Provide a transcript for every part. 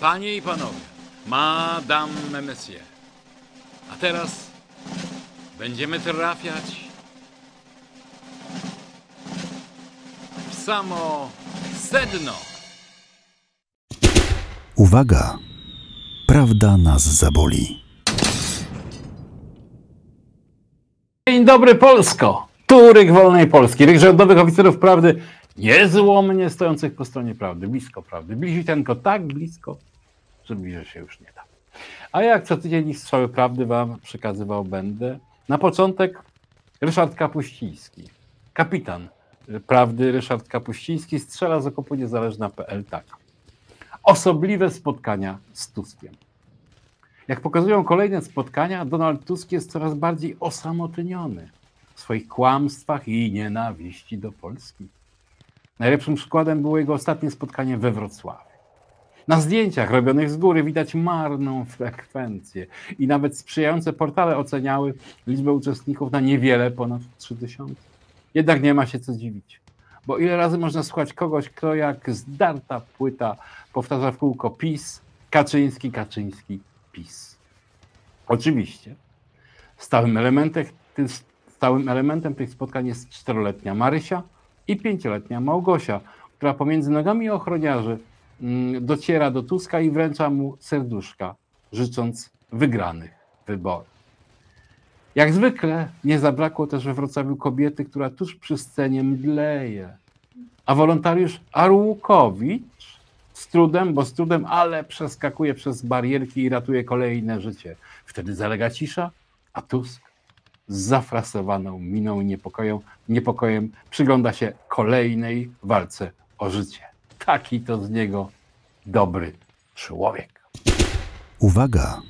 Panie i panowie, Madame Monsieur. A teraz będziemy trafiać w samo sedno. Uwaga! Prawda nas zaboli. Dzień dobry Polsko! Tu Ryk Wolnej Polski, Ryk Rządowych Oficerów Prawdy, niezłomnie stojących po stronie prawdy, blisko prawdy, blizitenko tak blisko, że się już nie da. A jak co tydzień ich strzały prawdy wam przekazywał będę. Na początek Ryszard Kapuściński, kapitan prawdy Ryszard Kapuściński strzela z okopu niezależna.pl tak. Osobliwe spotkania z Tuskiem. Jak pokazują kolejne spotkania, Donald Tusk jest coraz bardziej osamotniony w swoich kłamstwach i nienawiści do Polski. Najlepszym przykładem było jego ostatnie spotkanie we Wrocławiu. Na zdjęciach robionych z góry widać marną frekwencję i nawet sprzyjające portale oceniały liczbę uczestników na niewiele ponad 3000. Jednak nie ma się co dziwić, bo ile razy można słuchać kogoś, kto jak zdarta płyta powtarza w kółko PiS, Kaczyński, Kaczyński, PiS. Oczywiście stałym elementem, stałym elementem tych spotkań jest czteroletnia Marysia i pięcioletnia Małgosia, która pomiędzy nogami ochroniarzy dociera do Tuska i wręcza mu serduszka, życząc wygranych wyborów. Jak zwykle nie zabrakło też we Wrocławiu kobiety, która tuż przy scenie mdleje. A wolontariusz Arłukowicz z trudem, bo z trudem, ale przeskakuje przez barierki i ratuje kolejne życie. Wtedy zalega cisza, a Tusk z zafrasowaną miną i niepokojem, niepokojem przygląda się kolejnej walce o życie. Taki to z niego dobry człowiek. Uwaga!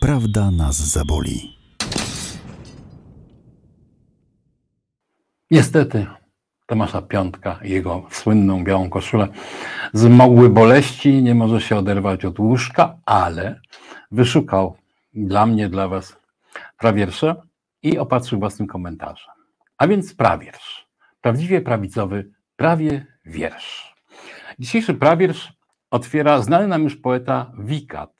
Prawda nas zaboli. Niestety Tomasza Piątka i jego słynną białą koszulę zmogły boleści, nie może się oderwać od łóżka, ale wyszukał dla mnie, dla was prawiersze i opatrzył własnym komentarzem. A więc prawiersz. Prawdziwie prawicowy, prawie wiersz. Dzisiejszy prawiersz otwiera znany nam już poeta Wikat,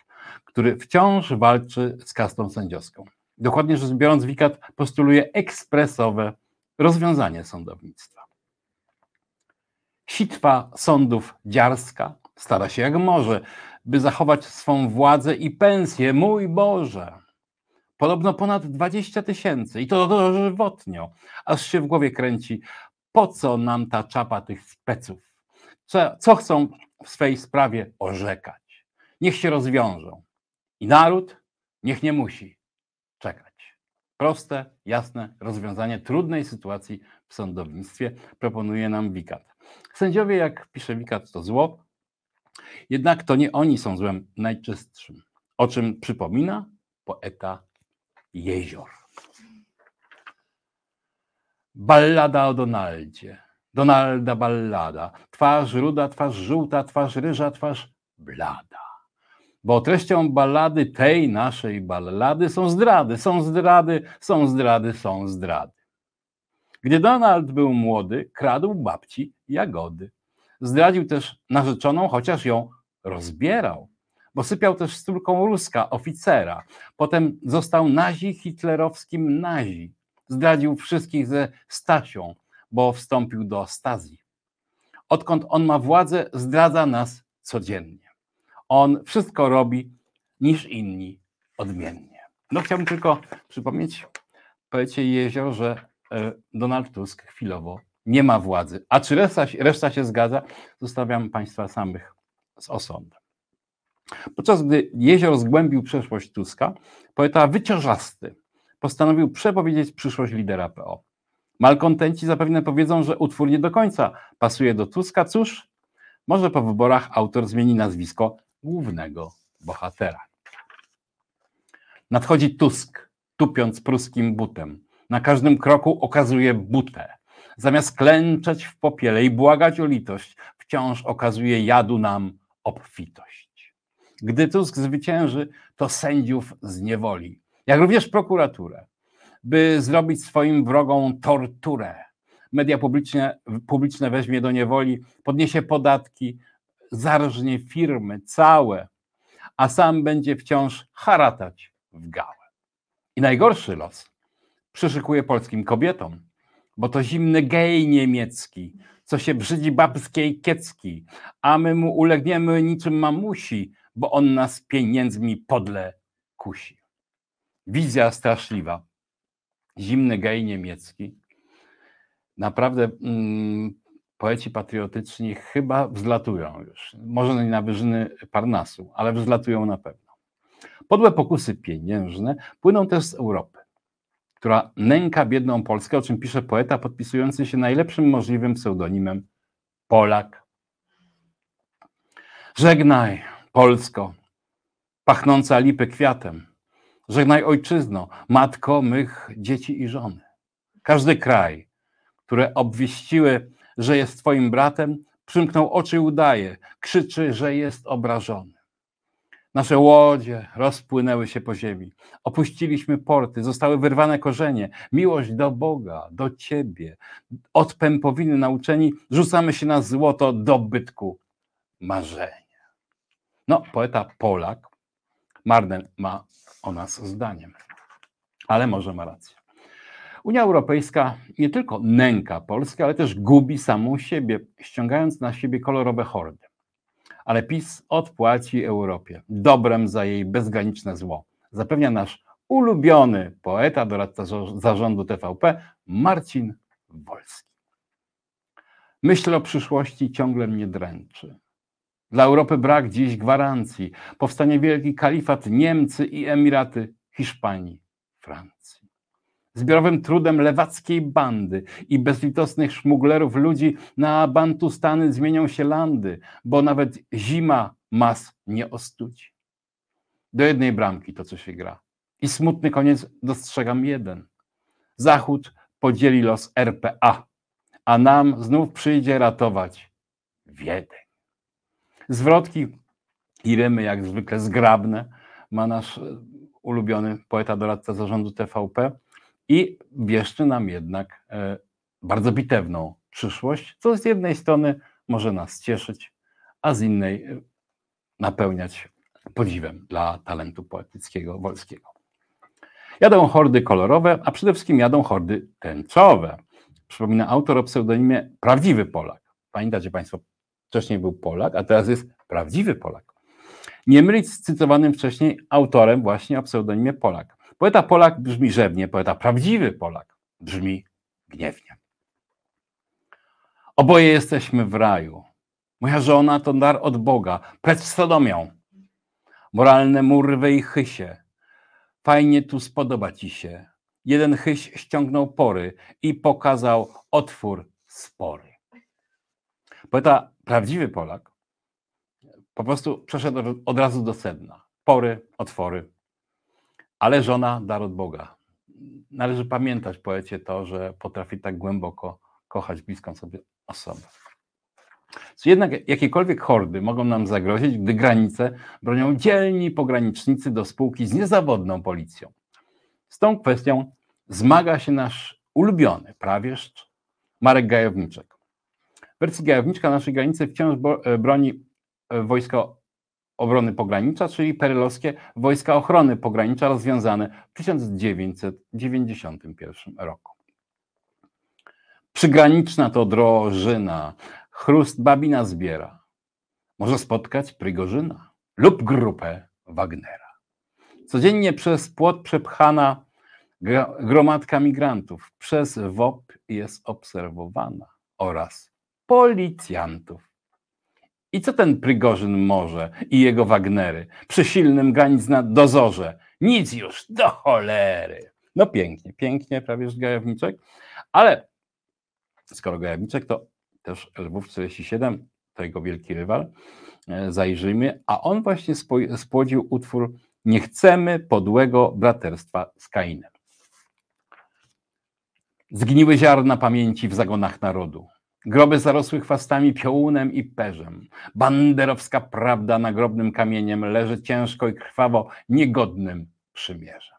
który wciąż walczy z kastą sędziowską. Dokładnie rzecz biorąc, Wikat postuluje ekspresowe rozwiązanie sądownictwa. Sitwa sądów dziarska stara się jak może, by zachować swą władzę i pensję. Mój Boże! Podobno ponad 20 tysięcy i to dożywotnio, aż się w głowie kręci, po co nam ta czapa tych speców? Co, co chcą w swej sprawie orzekać? Niech się rozwiążą. I naród niech nie musi czekać. Proste, jasne rozwiązanie trudnej sytuacji w sądownictwie proponuje nam Wikat. Sędziowie, jak pisze Wikat, to zło, jednak to nie oni są złem najczystszym, o czym przypomina poeta Jezior. Ballada o Donaldzie. Donalda ballada. Twarz ruda, twarz żółta, twarz ryża, twarz blada. Bo treścią ballady, tej naszej ballady są zdrady, są zdrady, są zdrady, są zdrady. Gdy Donald był młody, kradł babci jagody. Zdradził też narzeczoną, chociaż ją rozbierał, bo sypiał też z córką Ruska, oficera. Potem został nazi hitlerowskim nazi. Zdradził wszystkich ze Stasią, bo wstąpił do Stazji. Odkąd on ma władzę, zdradza nas codziennie. On wszystko robi niż inni odmiennie. No chciałbym tylko przypomnieć poecie Jezior, że e, Donald Tusk chwilowo nie ma władzy. A czy reszta, reszta się zgadza, zostawiam Państwa samych z osądem. Podczas gdy Jezior zgłębił przeszłość Tuska, poeta wyciążasty postanowił przepowiedzieć przyszłość lidera PO. Malkontenci zapewne powiedzą, że utwór nie do końca pasuje do Tuska. Cóż, może po wyborach autor zmieni nazwisko głównego bohatera. Nadchodzi Tusk, tupiąc pruskim butem. Na każdym kroku okazuje butę. Zamiast klęczeć w popiele i błagać o litość, wciąż okazuje jadu nam obfitość. Gdy Tusk zwycięży, to sędziów zniewoli, jak również prokuraturę, by zrobić swoim wrogom torturę. Media publiczne, publiczne weźmie do niewoli, podniesie podatki, zarżnie firmy całe, a sam będzie wciąż haratać w gałę. I najgorszy los przyszykuje polskim kobietom, bo to zimny gej niemiecki, co się brzydzi babskiej kiecki, a my mu ulegniemy niczym mamusi, bo on nas pieniędzmi podle kusi. Wizja straszliwa. Zimny gej niemiecki. Naprawdę mm, poeci patriotyczni chyba wzlatują już. Może nie na wyżyny Parnasu, ale wzlatują na pewno. Podłe pokusy pieniężne płyną też z Europy, która nęka biedną Polskę, o czym pisze poeta podpisujący się najlepszym możliwym pseudonimem Polak. Żegnaj, Polsko, pachnąca lipy kwiatem. Żegnaj ojczyzno, matko mych dzieci i żony. Każdy kraj, które obwieściły, że jest twoim bratem, przymknął oczy i udaje, krzyczy, że jest obrażony. Nasze łodzie rozpłynęły się po ziemi. Opuściliśmy porty, zostały wyrwane korzenie. Miłość do Boga, do Ciebie. Od pępowiny nauczeni rzucamy się na złoto dobytku marzenia. No, poeta Polak, Marden ma o nas zdaniem, ale może ma rację. Unia Europejska nie tylko nęka Polskę, ale też gubi samą siebie, ściągając na siebie kolorowe hordy. Ale PiS odpłaci Europie dobrem za jej bezgraniczne zło. Zapewnia nasz ulubiony poeta, doradca zarządu TVP, Marcin Wolski. Myśl o przyszłości ciągle mnie dręczy. Dla Europy brak dziś gwarancji. Powstanie wielki kalifat Niemcy i Emiraty Hiszpanii, Francji. Zbiorowym trudem lewackiej bandy i bezlitosnych szmuglerów ludzi na Bantustany zmienią się landy, bo nawet zima mas nie ostudzi. Do jednej bramki to, co się gra. I smutny koniec dostrzegam jeden. Zachód podzieli los RPA, a nam znów przyjdzie ratować Wiedeń. Zwrotki i rymy, jak zwykle zgrabne, ma nasz e, ulubiony poeta doradca zarządu TVP i wieszczy nam jednak e, bardzo bitewną przyszłość, co z jednej strony może nas cieszyć, a z innej e, napełniać podziwem dla talentu poetyckiego Wolskiego. Jadą hordy kolorowe, a przede wszystkim jadą hordy tęczowe. Przypomina autor o pseudonimie Prawdziwy Polak. Pamiętacie Państwo, wcześniej był Polak, a teraz jest prawdziwy Polak. Nie mylić z cytowanym wcześniej autorem właśnie o pseudonimie Polak. Poeta Polak brzmi rzewnie, poeta prawdziwy Polak brzmi gniewnie. Oboje jesteśmy w raju. Moja żona to dar od Boga, precz z Sodomią. Moralne murwy i chysie. Fajnie tu spodoba ci się. Jeden chyś ściągnął pory i pokazał otwór spory. Poeta, prawdziwy Polak, po prostu przeszedł od razu do sedna. Pory, otwory. Ale żona dar od Boga. Należy pamiętać poecie to, że potrafi tak głęboko kochać bliską sobie osobę. Jednak jakiekolwiek hordy mogą nam zagrozić, gdy granice bronią dzielni pogranicznicy do spółki z niezawodną policją. Z tą kwestią zmaga się nasz ulubiony prawieszcz Marek Gajowniczek. W wersji Gajowniczka naszej granicy wciąż e, broni e, Wojska Obrony Pogranicza, czyli perelowskie Wojska Ochrony Pogranicza rozwiązane w 1991 roku. Przygraniczna to drożyna, chrust babina zbiera. Może spotkać Prygorzyna lub grupę Wagnera. Codziennie przez płot przepchana gromadka migrantów przez WOP jest obserwowana oraz policjantów. I co ten Prygorzyn może i jego Wagnery przy silnym granic na dozorze? Nic już, do cholery. No pięknie, pięknie, prawie Gajowniczek, ale skoro Gajowniczek, to też Lwów 47, to jego wielki rywal, e, zajrzyjmy, a on właśnie spłodził utwór Nie chcemy podłego braterstwa z Kainem. Zgniły ziarna pamięci w zagonach narodu. Groby zarosły chwastami, piołunem i perzem. Banderowska prawda nagrobnym kamieniem leży ciężko i krwawo, niegodnym przymierzem.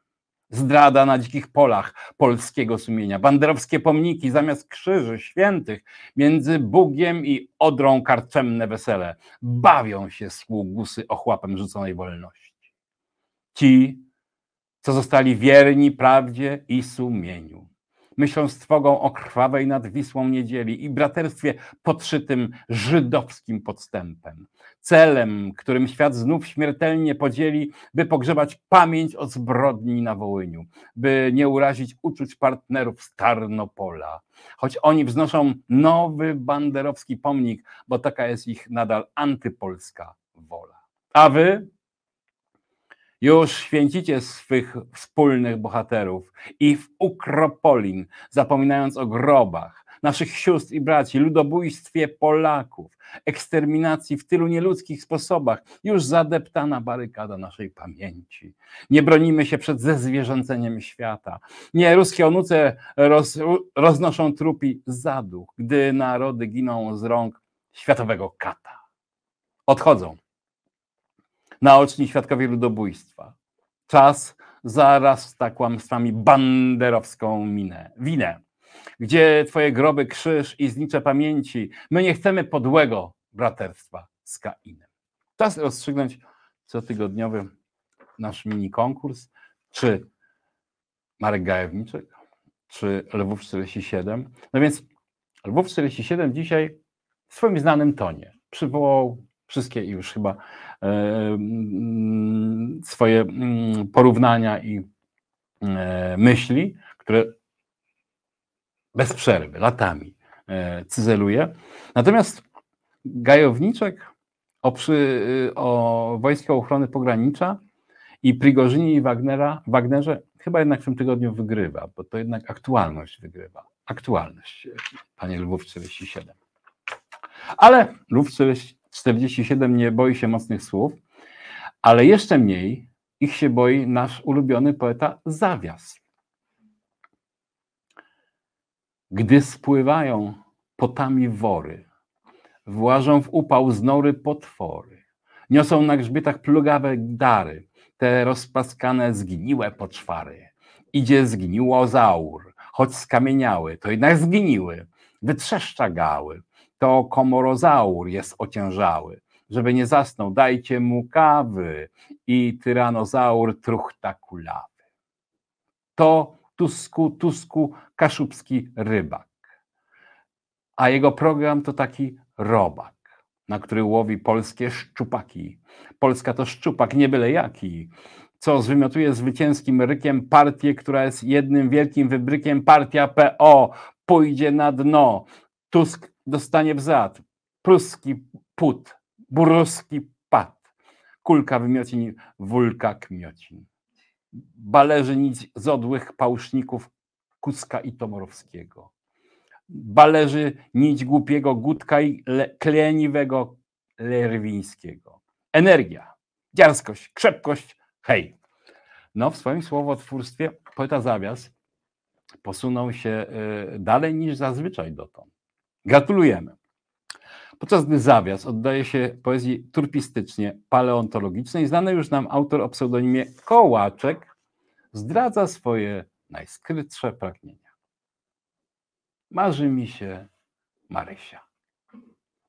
Zdrada na dzikich polach polskiego sumienia, banderowskie pomniki zamiast krzyży świętych, między Bugiem i Odrą karczemne wesele. Bawią się sługusy ochłapem rzuconej wolności. Ci, co zostali wierni prawdzie i sumieniu. Myślą z trwogą o krwawej nad Wisłą niedzieli i braterstwie podszytym żydowskim podstępem. Celem, którym świat znów śmiertelnie podzieli, by pogrzebać pamięć o zbrodni na Wołyniu, by nie urazić uczuć partnerów z Tarnopola. Choć oni wznoszą nowy banderowski pomnik, bo taka jest ich nadal antypolska wola. A wy, już święcicie swych wspólnych bohaterów i w Ukropolin, zapominając o grobach, naszych sióstr i braci, ludobójstwie Polaków, eksterminacji w tylu nieludzkich sposobach, już zadeptana barykada naszej pamięci. Nie bronimy się przed zezwierzęceniem świata. Nie ruskie onuce roz, roznoszą trupi zaduch, gdy narody giną z rąk światowego kata. Odchodzą naoczni świadkowie ludobójstwa. Czas zarasta kłamstwami banderowską minę, winę. Gdzie twoje groby krzyż i znicze pamięci? My nie chcemy podłego braterstwa z Kainem. Czas rozstrzygnąć cotygodniowy nasz mini konkurs, czy Marek Gajewniczek, czy Lwów 47. No więc Lwów 47 dzisiaj w swoim znanym tonie przywołał wszystkie już chyba swoje mm, porównania i e, myśli, które bez przerwy, latami e, cyzeluje. Natomiast Gajowniczek o, przy, o Ochrony Pogranicza i Prigorzynie i Wagnera, Wagnerze chyba jednak w tym tygodniu wygrywa, bo to jednak aktualność wygrywa. Aktualność, panie Lwów 47. Ale Lwów 47 nie boi się mocnych słów, ale jeszcze mniej ich się boi nasz ulubiony poeta Zawias. Gdy spływają potami wory, włażą w upał z nory potwory, niosą na grzbietach plugawe dary, te rozpaskane zgniłe poczwary. Idzie zgniłozaur, choć skamieniały, to jednak zgniły, wytrzeszcza gały, to komorozaur jest ociężały. Żeby nie zasnął, dajcie mu kawy i tyranozaur truchta kulawy. To Tusku, Tusku, kaszubski rybak. A jego program to taki robak, na który łowi polskie szczupaki. Polska to szczupak, nie byle jaki co zwymiotuje zwycięskim rykiem partię, która jest jednym wielkim wybrykiem. Partia PO pójdzie na dno. Tusk dostanie w zad. Pruski put, buruski pad, kulka wymiocin, wulka kmiocin. Bależy nic z odłych pałszników Kuska i Tomorowskiego. Bależy nić głupiego Gutka i le, kleniwego Lerwińskiego. Energia, dziarskość, krzepkość, hej. No, w swoim słowotwórstwie poeta Zawias posunął się y, dalej niż zazwyczaj dotąd. Gratulujemy. Podczas gdy zawias oddaje się poezji turpistycznie paleontologicznej, znany już nam autor o pseudonimie Kołaczek zdradza swoje najskrytsze pragnienia. Marzy mi się Marysia.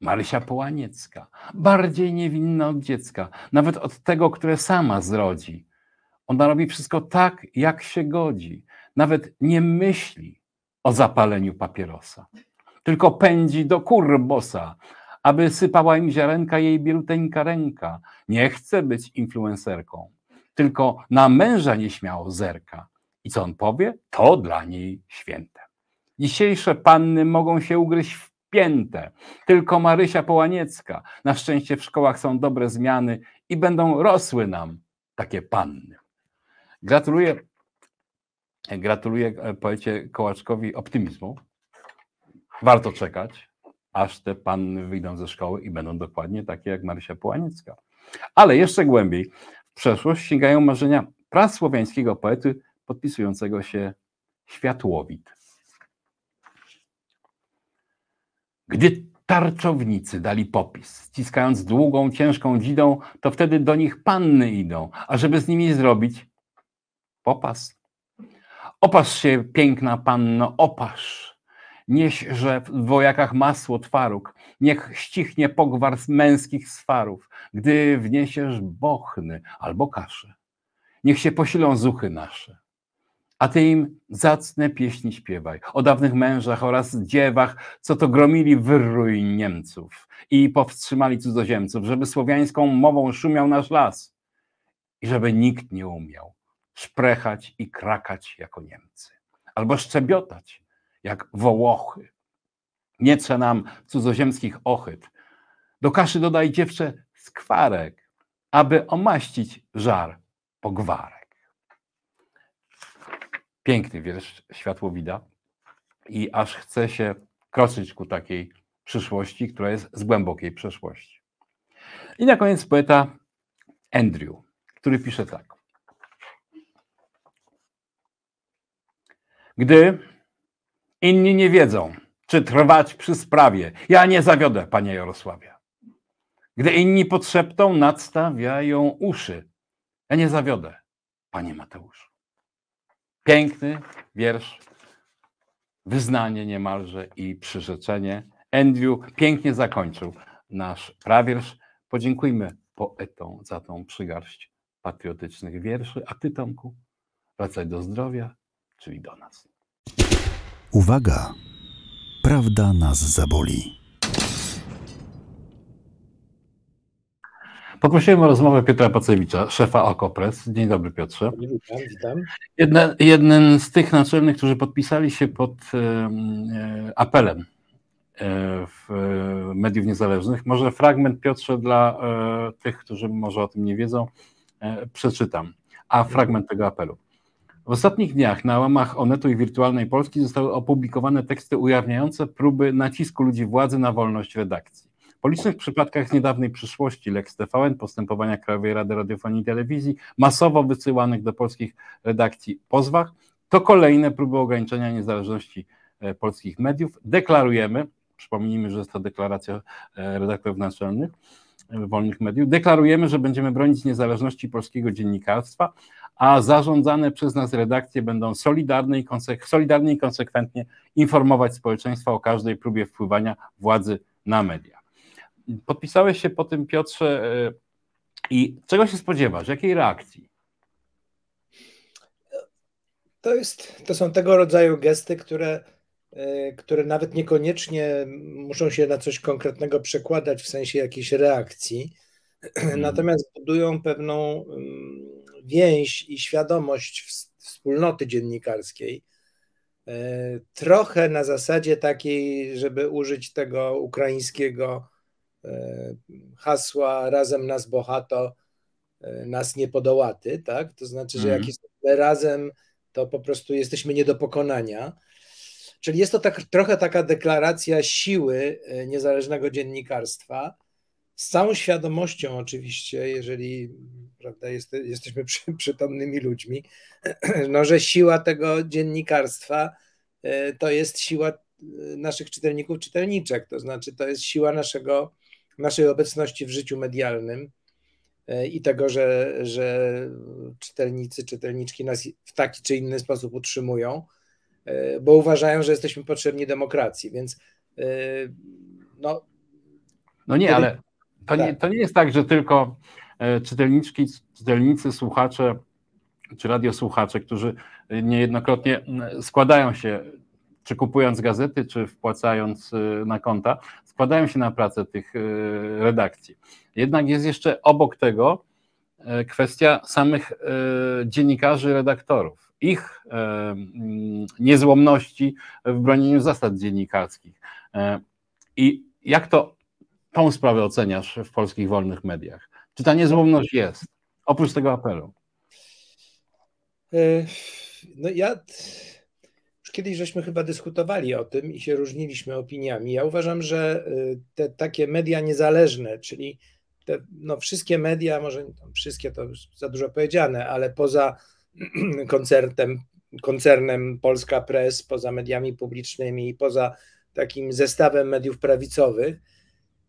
Marysia Połaniecka, bardziej niewinna od dziecka, nawet od tego, które sama zrodzi. Ona robi wszystko tak, jak się godzi, nawet nie myśli o zapaleniu papierosa tylko pędzi do kurbosa, aby sypała im ziarenka jej bieluteńka ręka. Nie chce być influencerką, tylko na męża nieśmiało zerka. I co on powie, to dla niej święte. Dzisiejsze panny mogą się ugryźć w piętę, tylko Marysia Połaniecka. Na szczęście w szkołach są dobre zmiany i będą rosły nam takie panny. Gratuluję, gratuluję poecie Kołaczkowi optymizmu, warto czekać, aż te panny wyjdą ze szkoły i będą dokładnie takie jak Marysia Połaniecka. Ale jeszcze głębiej, w przeszłość sięgają marzenia prasłowiańskiego poety podpisującego się Światłowit. Gdy tarczownicy dali popis, ściskając długą, ciężką dzidą, to wtedy do nich panny idą, a żeby z nimi zrobić popas, Opasz się, piękna panno, opasz. Nieś, że w wojakach masło twaróg, niech ścichnie pogwar męskich swarów, gdy wniesiesz bochny albo kaszę. Niech się posilą zuchy nasze. A ty im zacne pieśni śpiewaj o dawnych mężach oraz dziewach, co to gromili wyrrój Niemców i powstrzymali cudzoziemców, żeby słowiańską mową szumiał nasz las i żeby nikt nie umiał szprechać i krakać jako Niemcy, albo szczebiotać jak Wołochy. Nie trze nam cudzoziemskich ochyt. Do kaszy dodaj dziewczę skwarek, aby omaścić żar pogwarek. Piękny wiersz Światłowida i aż chce się kroczyć ku takiej przyszłości, która jest z głębokiej przeszłości. I na koniec poeta Andrew, który pisze tak. Gdy inni nie wiedzą, czy trwać przy sprawie, ja nie zawiodę, panie Jarosławie. Gdy inni podszeptą, nadstawiają uszy, ja nie zawiodę, panie Mateuszu. Piękny wiersz, wyznanie niemalże i przyrzeczenie. Andrew pięknie zakończył nasz prawiersz. Podziękujmy poetom za tą przygarść patriotycznych wierszy. A ty, Tomku, wracaj do zdrowia, czyli do nas. Uwaga! Prawda nas zaboli. Poprosiłem o rozmowę Piotra Pacewicza, szefa Okopres. Dzień dobry, Piotrze. Witam, witam. Jeden, jeden z tych naczelnych, którzy podpisali się pod e, apelem e, w e, mediów niezależnych. Może fragment, Piotrze, dla e, tych, którzy może o tym nie wiedzą, e, przeczytam. A fragment tego apelu. W ostatnich dniach na łamach Onetu i Wirtualnej Polski zostały opublikowane teksty ujawniające próby nacisku ludzi władzy na wolność redakcji. Po licznych przypadkach z niedawnej przyszłości Lex TVN, postępowania Krajowej Rady Radiofonii i Telewizji, masowo wysyłanych do polskich redakcji pozwach, to kolejne próby ograniczenia niezależności e, polskich mediów. Deklarujemy, przypomnijmy, że jest to deklaracja e, redaktorów naczelnych e, wolnych mediów, deklarujemy, że będziemy bronić niezależności polskiego dziennikarstwa, a zarządzane przez nas redakcje będą solidarne i, solidarnie i konsekwentnie informować społeczeństwo o każdej próbie wpływania władzy na media. Podpisałeś się po tym, Piotrze, e, i czego się spodziewasz? Jakiej reakcji? To, jest, to są tego rodzaju gesty, które, e, które nawet niekoniecznie muszą się na coś konkretnego przekładać w sensie jakiejś reakcji, hmm. natomiast budują pewną mm, więź i świadomość wspólnoty dziennikarskiej. E, trochę na zasadzie takiej, żeby użyć tego ukraińskiego E, hasła razem nas bohato, e, nas nie podołaty, tak? To znaczy, że jak mhm. jesteśmy razem, to po prostu jesteśmy nie do pokonania. Czyli jest to tak, trochę taka deklaracja siły niezależnego dziennikarstwa, z całą świadomością oczywiście, jeżeli prawda, jest, jesteśmy przy, przytomnymi ludźmi, no, że siła tego dziennikarstwa to jest siła naszych czytelników, czytelniczek, to znaczy to jest siła naszego naszej obecności w życiu medialnym e, i tego, że, że czytelnicy, czytelniczki nas w taki czy inny sposób utrzymują, e, bo uważają, że jesteśmy potrzebni demokracji, więc e, no. No nie, ale to, tak. nie, to nie jest tak, że tylko czytelniczki, czytelnicy, słuchacze czy radiosłuchacze, którzy niejednokrotnie składają się czy kupując gazety, czy wpłacając y, na konta, składają się na pracę tych redakcji. Jednak jest jeszcze obok tego kwestia samych dziennikarzy, redaktorów, ich niezłomności w bronieniu zasad dziennikarskich. I jak to tą sprawę oceniasz w polskich wolnych mediach? Czy ta niezłomność jest, oprócz tego apelu? No ja kiedyś żeśmy chyba dyskutowali o tym i się różniliśmy opiniami. Ja uważam, że y, te takie media niezależne, czyli te no, wszystkie media, może wszystkie to za dużo powiedziane, ale poza koncertem, koncernem Polska Press, poza mediami publicznymi, poza takim zestawem mediów prawicowych,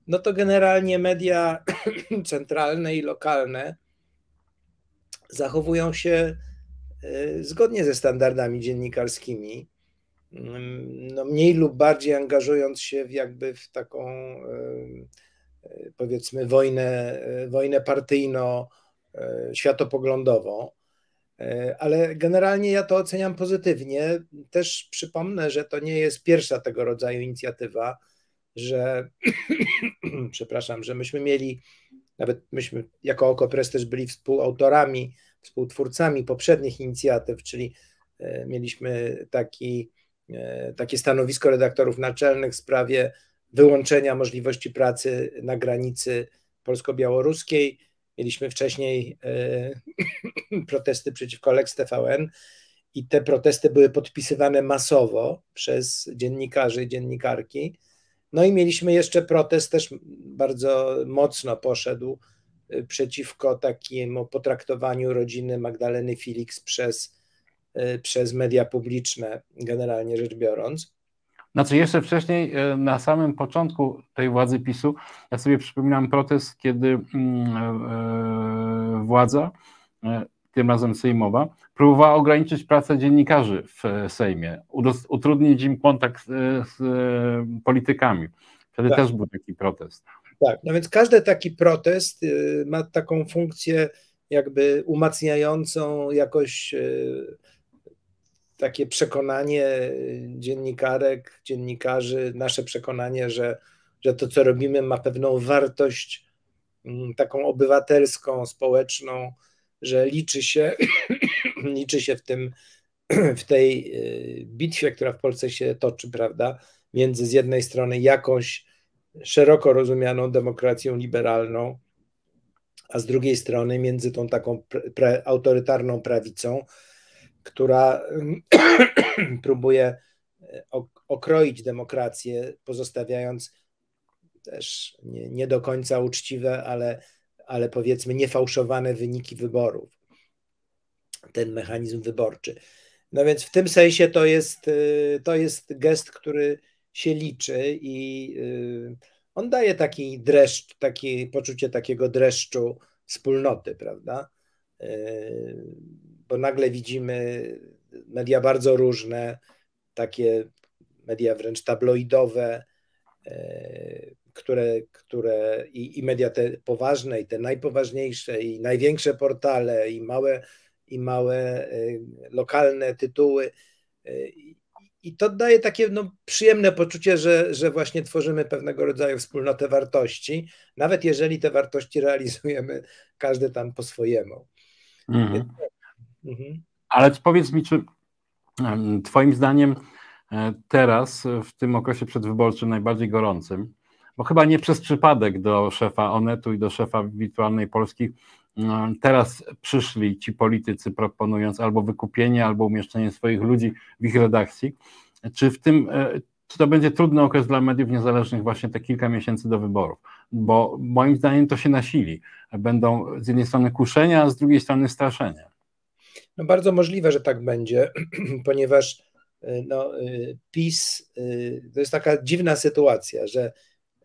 no to generalnie media centralne i lokalne zachowują się zgodnie ze standardami dziennikarskimi, mm, no mniej lub bardziej angażując się w jakby w taką powiedzmy wojnę, wojnę partyjno światopoglądową, ale generalnie ja to oceniam pozytywnie. Też przypomnę, że to nie jest pierwsza tego rodzaju inicjatywa, że przepraszam, że myśmy mieli, nawet myśmy jako Okopres też byli współautorami, współtwórcami poprzednich inicjatyw, czyli e, mieliśmy taki, e, takie stanowisko redaktorów naczelnych w sprawie wyłączenia możliwości pracy na granicy polsko-białoruskiej. Mieliśmy wcześniej e, protesty przeciwko Lex TVN i te protesty były podpisywane masowo przez dziennikarzy i dziennikarki. No i mieliśmy jeszcze protest, też bardzo mocno poszedł y, przeciwko takiemu potraktowaniu rodziny Magdaleny Felix przez, y, przez media publiczne, generalnie rzecz biorąc. Znaczy jeszcze wcześniej, y, na samym początku tej władzy PiSu, ja sobie przypominam protest, kiedy mm, władza, tym razem sejmowa, próbowała ograniczyć pracę dziennikarzy w e, Sejmie, utrudnić im kontakt z, z e, politykami. Wtedy tak. też był taki protest. Tak, no więc każdy taki protest y, ma taką funkcję jakby umacniającą jakoś takie przekonanie dziennikarek, dziennikarzy, nasze przekonanie, że, że to, co robimy, ma pewną wartość mm, taką obywatelską, społeczną, że liczy się, liczy się w tym, w tej y, bitwie, która w Polsce się toczy, prawda, między z jednej strony jakąś szeroko rozumianą demokracją liberalną, a z drugiej strony między tą taką pre, autorytarną prawicą, która próbuje e, okroić demokrację, pozostawiając też nie, nie do końca uczciwe, ale ale powiedzmy niefałszowane wyniki wyborów, ten mechanizm wyborczy. No więc w tym sensie to jest, y, to jest gest, który się liczy i y, on daje taki dreszcz, takie poczucie takiego dreszczu wspólnoty, prawda? Y, bo nagle widzimy media bardzo różne, takie media wręcz tabloidowe, które, które i, i media te poważne, i te najpoważniejsze, i największe portale, i małe, i małe y, lokalne tytuły. Y, I to daje takie no, przyjemne poczucie, że, że właśnie tworzymy pewnego rodzaju wspólnotę wartości, nawet jeżeli te wartości realizujemy każdy tam po swojemu. Mhm. Mhm. Ale powiedz mi, czy Twoim zdaniem e, teraz, w tym okresie przedwyborczym najbardziej gorącym, bo chyba nie przez przypadek do szefa Onetu i do szefa Wirtualnej Polski mm, teraz przyszli ci politycy proponując albo wykupienie, albo umieszczenie swoich ludzi w ich redakcji. Czy w tym, e, czy to będzie trudny okres dla mediów niezależnych właśnie te kilka miesięcy do wyborów? Bo moim zdaniem to się nasili. Będą z jednej strony kuszenia, a z drugiej strony straszenia. No bardzo możliwe, że tak będzie, ponieważ e, no, e, PiS to jest taka dziwna sytuacja, że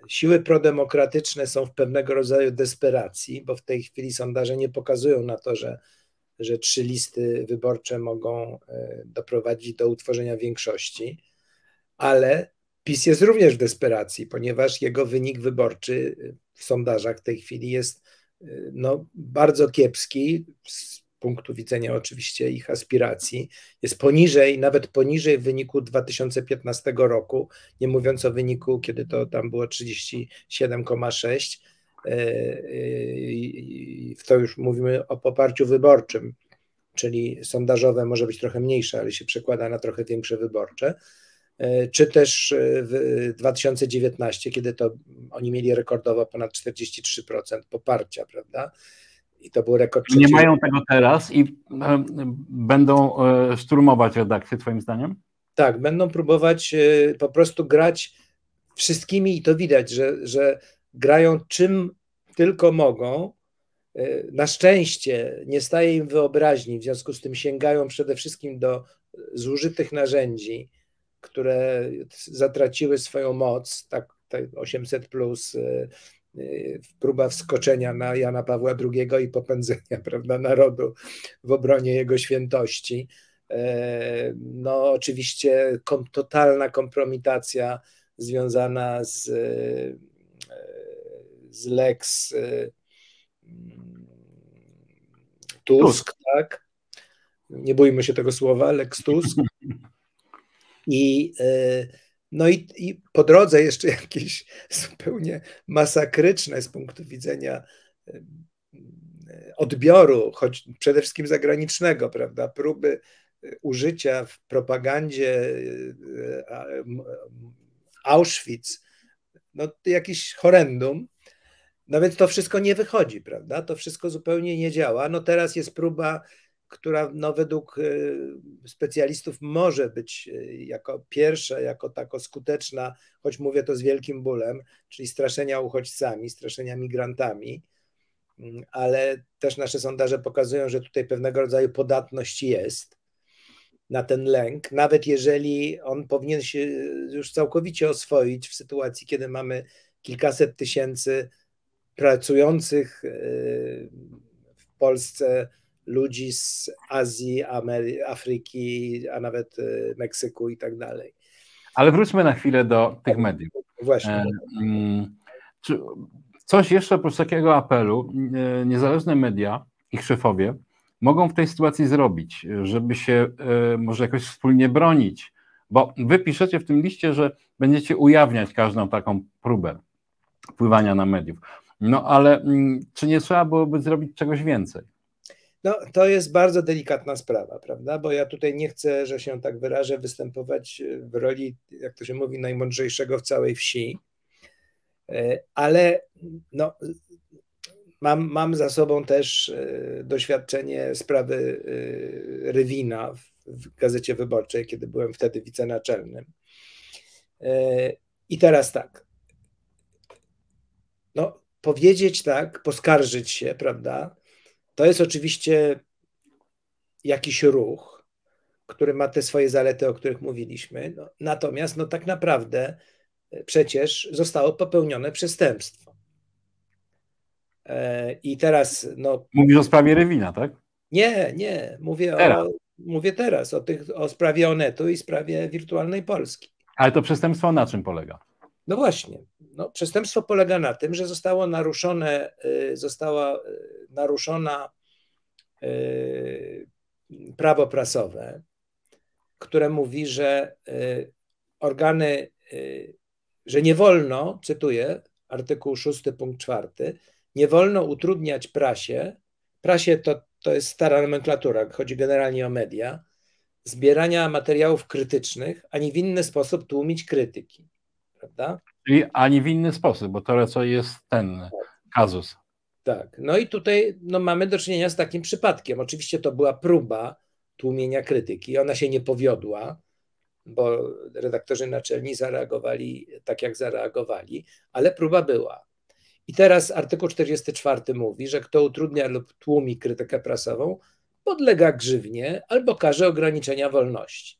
siły prodemokratyczne są w pewnego rodzaju desperacji, bo w tej chwili sondaże nie pokazują na to, że, że trzy listy wyborcze mogą e, doprowadzić do utworzenia większości, ale PiS jest również w desperacji, ponieważ jego wynik wyborczy w sondażach w tej chwili jest e, no, bardzo kiepski punktu widzenia oczywiście ich aspiracji, jest poniżej, nawet poniżej wyniku 2015 roku, nie mówiąc o wyniku, kiedy to tam było 37,6. E, e, w to już mówimy o poparciu wyborczym, czyli sondażowe może być trochę mniejsze, ale się przekłada na trochę większe wyborcze. E, czy też w 2019, kiedy to oni mieli rekordowo ponad 43% poparcia, prawda? I to był rekord. Nie mają tego teraz i e, będą e, szturmować redakcję, Twoim zdaniem? Tak, będą próbować e, po prostu grać wszystkimi i to widać, że, że grają czym tylko mogą. Na szczęście nie staje im wyobraźni, w związku z tym sięgają przede wszystkim do zużytych narzędzi, które zatraciły swoją moc, tak, tak 800 plus próba wskoczenia na Jana Pawła II i popędzenia prawda, narodu w obronie jego świętości. No, oczywiście kom, totalna kompromitacja związana z, z Lex Tusk, Tusk, tak? Nie bójmy się tego słowa, Lex Tusk. I, e, no i, i po drodze jeszcze jakieś zupełnie masakryczne z punktu widzenia e, odbioru, choć przede wszystkim zagranicznego, prawda? Próby użycia w propagandzie e, Auschwitz, no jakiś horrendum. No więc to wszystko nie wychodzi, prawda? To wszystko zupełnie nie działa. No teraz jest próba która no, według y, specjalistów może być y, jako pierwsza, jako tako skuteczna, choć mówię to z wielkim bólem, czyli straszenia uchodźcami, straszenia migrantami, mm, ale też nasze sondaże pokazują, że tutaj pewnego rodzaju podatność jest na ten lęk, nawet jeżeli on powinien się już całkowicie oswoić w sytuacji, kiedy mamy kilkaset tysięcy pracujących y, w Polsce ludzi z Azji, Amery Afryki, a nawet y, Meksyku i tak dalej. Ale wróćmy na chwilę do tych mediów. Właśnie. E, mm, czy coś jeszcze oprócz takiego apelu, e, niezależne media, ich szefowie, mogą w tej sytuacji zrobić, żeby się e, może jakoś wspólnie bronić? Bo wy piszecie w tym liście, że będziecie ujawniać każdą taką próbę wpływania na mediów. No ale mm, czy nie trzeba byłoby zrobić czegoś więcej? No, to jest bardzo delikatna sprawa, prawda? Bo ja tutaj nie chcę, że się tak wyrażę, występować w roli, jak to się mówi, najmądrzejszego w całej wsi, e, ale no, mam, mam za sobą też e, doświadczenie sprawy e, Rywina w Gazecie Wyborczej, kiedy byłem wtedy wicenaczelnym. I teraz tak. No, powiedzieć tak, poskarżyć się, prawda? To jest oczywiście jakiś ruch, który ma te swoje zalety, o których mówiliśmy. No, natomiast no, tak naprawdę e, przecież zostało popełnione przestępstwo. E, I teraz. No, Mówisz o sprawie Rewina, tak? Nie, nie. Mówię teraz. o. Mówię teraz o, tych, o sprawie Onetu i sprawie wirtualnej Polski. Ale to przestępstwo na czym polega? No właśnie. No, przestępstwo polega na tym, że zostało naruszone, y, została y, naruszona y, prawo prasowe, które mówi, że organy, że nie wolno, cytuję, artykuł 6 punkt 4, nie wolno utrudniać prasie, prasie to, to jest stara nomenklatura, chodzi generalnie o media, zbierania materiałów krytycznych, ani w inny sposób tłumić krytyki prawda? Czyli ani w inny sposób, bo to co jest ten kazus. Tak, no i tutaj no, mamy do czynienia z takim przypadkiem. Oczywiście to była próba tłumienia krytyki, ona się nie powiodła, bo redaktorzy naczelni zareagowali tak, jak zareagowali, ale próba była. I teraz artykuł 44 mówi, że kto utrudnia lub tłumi krytykę prasową, podlega grzywnie albo karze ograniczenia wolności.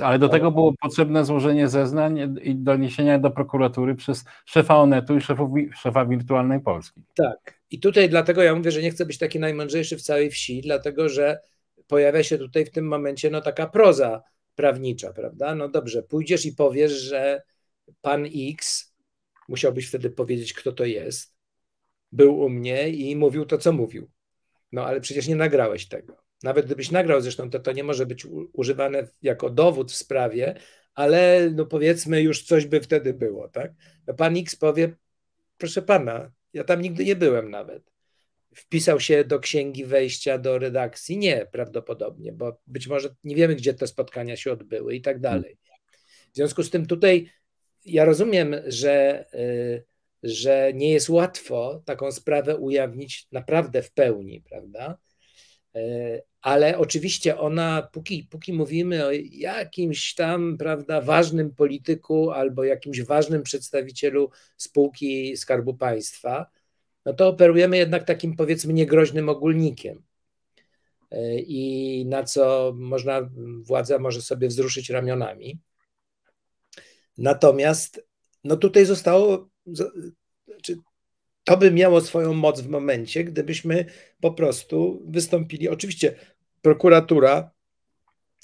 Ale do tego było potrzebne złożenie zeznań i doniesienia do prokuratury przez szefa Onetu i szefów, szefa Wirtualnej Polski. Tak. I tutaj dlatego ja mówię, że nie chcę być taki najmądrzejszy w całej wsi, dlatego że pojawia się tutaj w tym momencie no, taka proza prawnicza, prawda? No dobrze, pójdziesz i powiesz, że pan X, musiałbyś wtedy powiedzieć, kto to jest, był u mnie i mówił to, co mówił. No ale przecież nie nagrałeś tego. Nawet gdybyś nagrał, zresztą to, to nie może być używane jako dowód w sprawie, ale no powiedzmy już coś by wtedy było, tak? No pan X powie, proszę pana, ja tam nigdy nie byłem nawet. Wpisał się do księgi wejścia do redakcji? Nie, prawdopodobnie, bo być może nie wiemy, gdzie te spotkania się odbyły i tak dalej. W związku z tym tutaj ja rozumiem, że, y, że nie jest łatwo taką sprawę ujawnić naprawdę w pełni, prawda? E, ale oczywiście ona, póki, póki mówimy o jakimś tam, prawda, ważnym polityku albo jakimś ważnym przedstawicielu spółki Skarbu Państwa, no to operujemy jednak takim, powiedzmy, niegroźnym ogólnikiem. E, I na co można, władza może sobie wzruszyć ramionami. Natomiast, no tutaj zostało to by miało swoją moc w momencie, gdybyśmy po prostu wystąpili. Oczywiście prokuratura,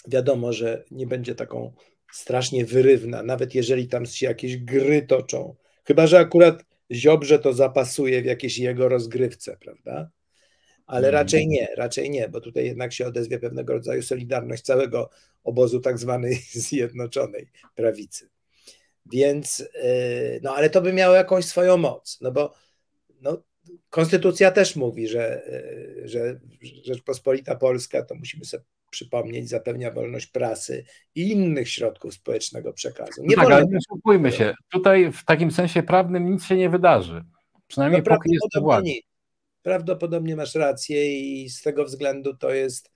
wiadomo, że nie będzie taką strasznie wyrywna, nawet jeżeli tam się jakieś gry toczą. Chyba, że akurat Ziobrze to zapasuje w jakiejś jego rozgrywce, prawda? Ale Mhm. raczej nie, raczej nie, bo tutaj jednak się odezwie pewnego rodzaju solidarność całego obozu tak zwanej zjednoczonej prawicy. Więc, yy, no ale to by miało jakąś swoją moc, no bo no, konstytucja też mówi, że, yy, że Rzeczpospolita Polska, to musimy sobie przypomnieć, zapewnia wolność prasy i innych środków społecznego przekazu. Nie tak, wolno ale nie oszukujmy się. Tutaj w takim sensie prawnym nic się nie wydarzy. Przynajmniej No, póki jest to prawdopodobnie władza. Prawdopodobnie masz rację i z tego względu to jest,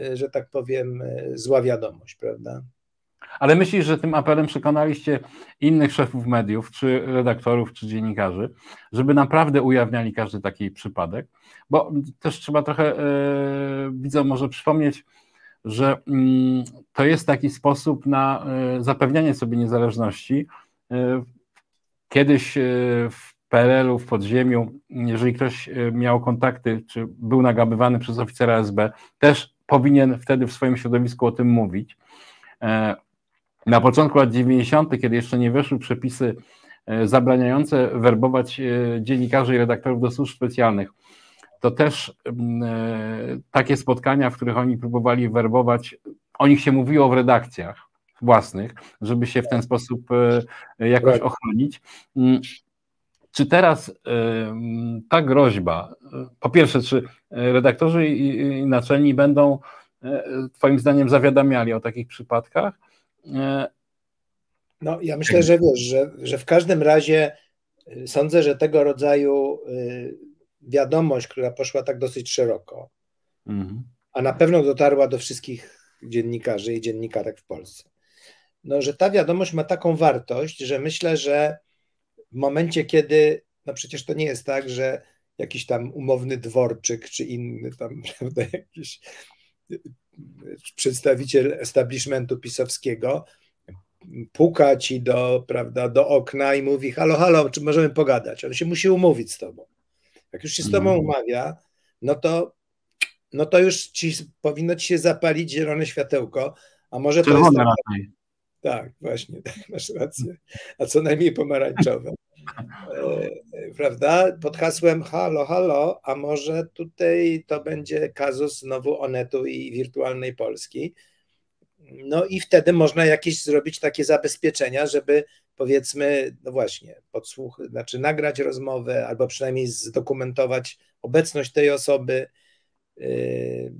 y, że tak powiem, y, zła wiadomość, prawda? Ale myślisz, że tym apelem przekonaliście innych szefów mediów, czy redaktorów, czy dziennikarzy, żeby naprawdę ujawniali każdy taki przypadek? Bo też trzeba trochę widzom może przypomnieć, że mm, to jest taki sposób na e, zapewnianie sobie niezależności. E, Kiedyś w PRL-u, w podziemiu, jeżeli ktoś miał kontakty, czy był nagabywany przez oficera SB, też powinien wtedy w swoim środowisku o tym mówić. Na początku lat 90., kiedy jeszcze nie weszły przepisy e, zabraniające werbować e, dziennikarzy i redaktorów do służb specjalnych, to też mm, e, takie spotkania, w których oni próbowali werbować, o nich się mówiło w redakcjach własnych, żeby się w ten sposób jakoś Tak. ochronić. Mm, Czy teraz ta groźba, po pierwsze, czy redaktorzy i, naczelni będą Twoim zdaniem zawiadamiali o takich przypadkach? No, ja myślę, że wiesz, że, że w każdym razie y, sądzę, że tego rodzaju y, wiadomość, która poszła tak dosyć szeroko, mhm. a na pewno dotarła do wszystkich dziennikarzy i dziennikarek w Polsce. No, że ta wiadomość ma taką wartość, że myślę, że w momencie, kiedy, no przecież to nie jest tak, że jakiś tam umowny dworczyk czy inny tam, prawda, jakiś y, przedstawiciel establishmentu pisowskiego puka ci do, prawda, do okna i mówi halo, halo, czy możemy pogadać? On się musi umówić z tobą. Jak już się z tobą Mhm. umawia, no to, no to już ci, powinno ci się zapalić zielone światełko, a może to jest Czerwone tak, raczej. tak, właśnie, tak, masz rację, a co najmniej pomarańczowe. E, prawda? Pod hasłem halo, halo, a może tutaj to będzie kazus znowu Onetu i wirtualnej Polski. No i wtedy można jakieś zrobić takie zabezpieczenia, żeby powiedzmy, no właśnie, podsłuch, znaczy nagrać rozmowę albo przynajmniej zdokumentować obecność tej osoby. Yy,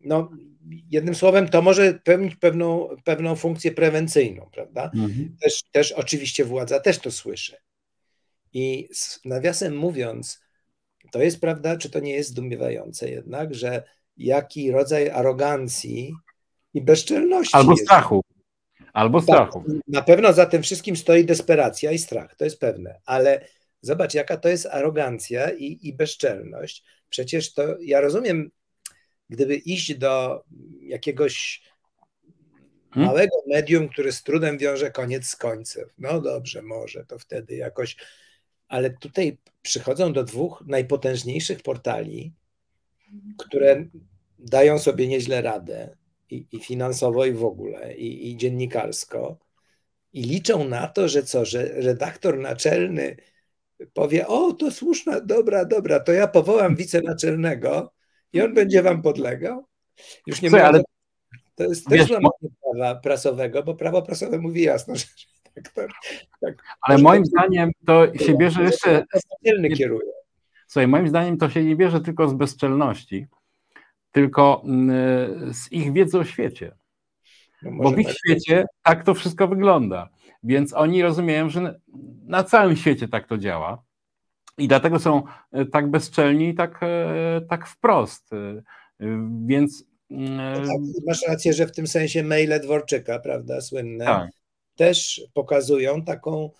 No, jednym słowem, to może pełnić pewną, pewną funkcję prewencyjną, prawda? Mhm. Też, też oczywiście władza też to słyszy. I z- nawiasem mówiąc, to jest prawda, czy to nie jest zdumiewające jednak, że jaki rodzaj arogancji i bezczelności Albo jest. strachu. Albo Tak, strachu. na pewno za tym wszystkim stoi desperacja i strach, to jest pewne, ale zobacz, jaka to jest arogancja i, i bezczelność. Przecież to ja rozumiem, gdyby iść do jakiegoś Hmm? małego medium, które z trudem wiąże koniec z końcem. No dobrze, może to wtedy jakoś, ale tutaj przychodzą do dwóch najpotężniejszych portali, które dają sobie nieźle radę i, i finansowo, i w ogóle, i, i dziennikarsko, i liczą na to, że co, że redaktor naczelny powie: O, to słuszna, dobra, dobra, to ja powołam wicenaczelnego i on będzie wam podlegał. Już nie Słuchaj, ale- to jest też złamanie prawa prasowego, bo prawo prasowe mówi jasno, że redaktor. Tak, Ale moim zdaniem to się bierze jeszcze. Naczelny kieruje. Słuchaj, moim zdaniem to się nie bierze tylko z bezczelności, tylko mm, z ich wiedzy o świecie. No Bo w ich tak. świecie tak to wszystko wygląda. Więc oni rozumieją, że na całym świecie tak to działa. I dlatego są e, tak bezczelni i tak, e, tak wprost. E, Więc. No tak, masz rację, że w tym sensie maile Dworczyka, prawda, słynne, Tak. też pokazują taką,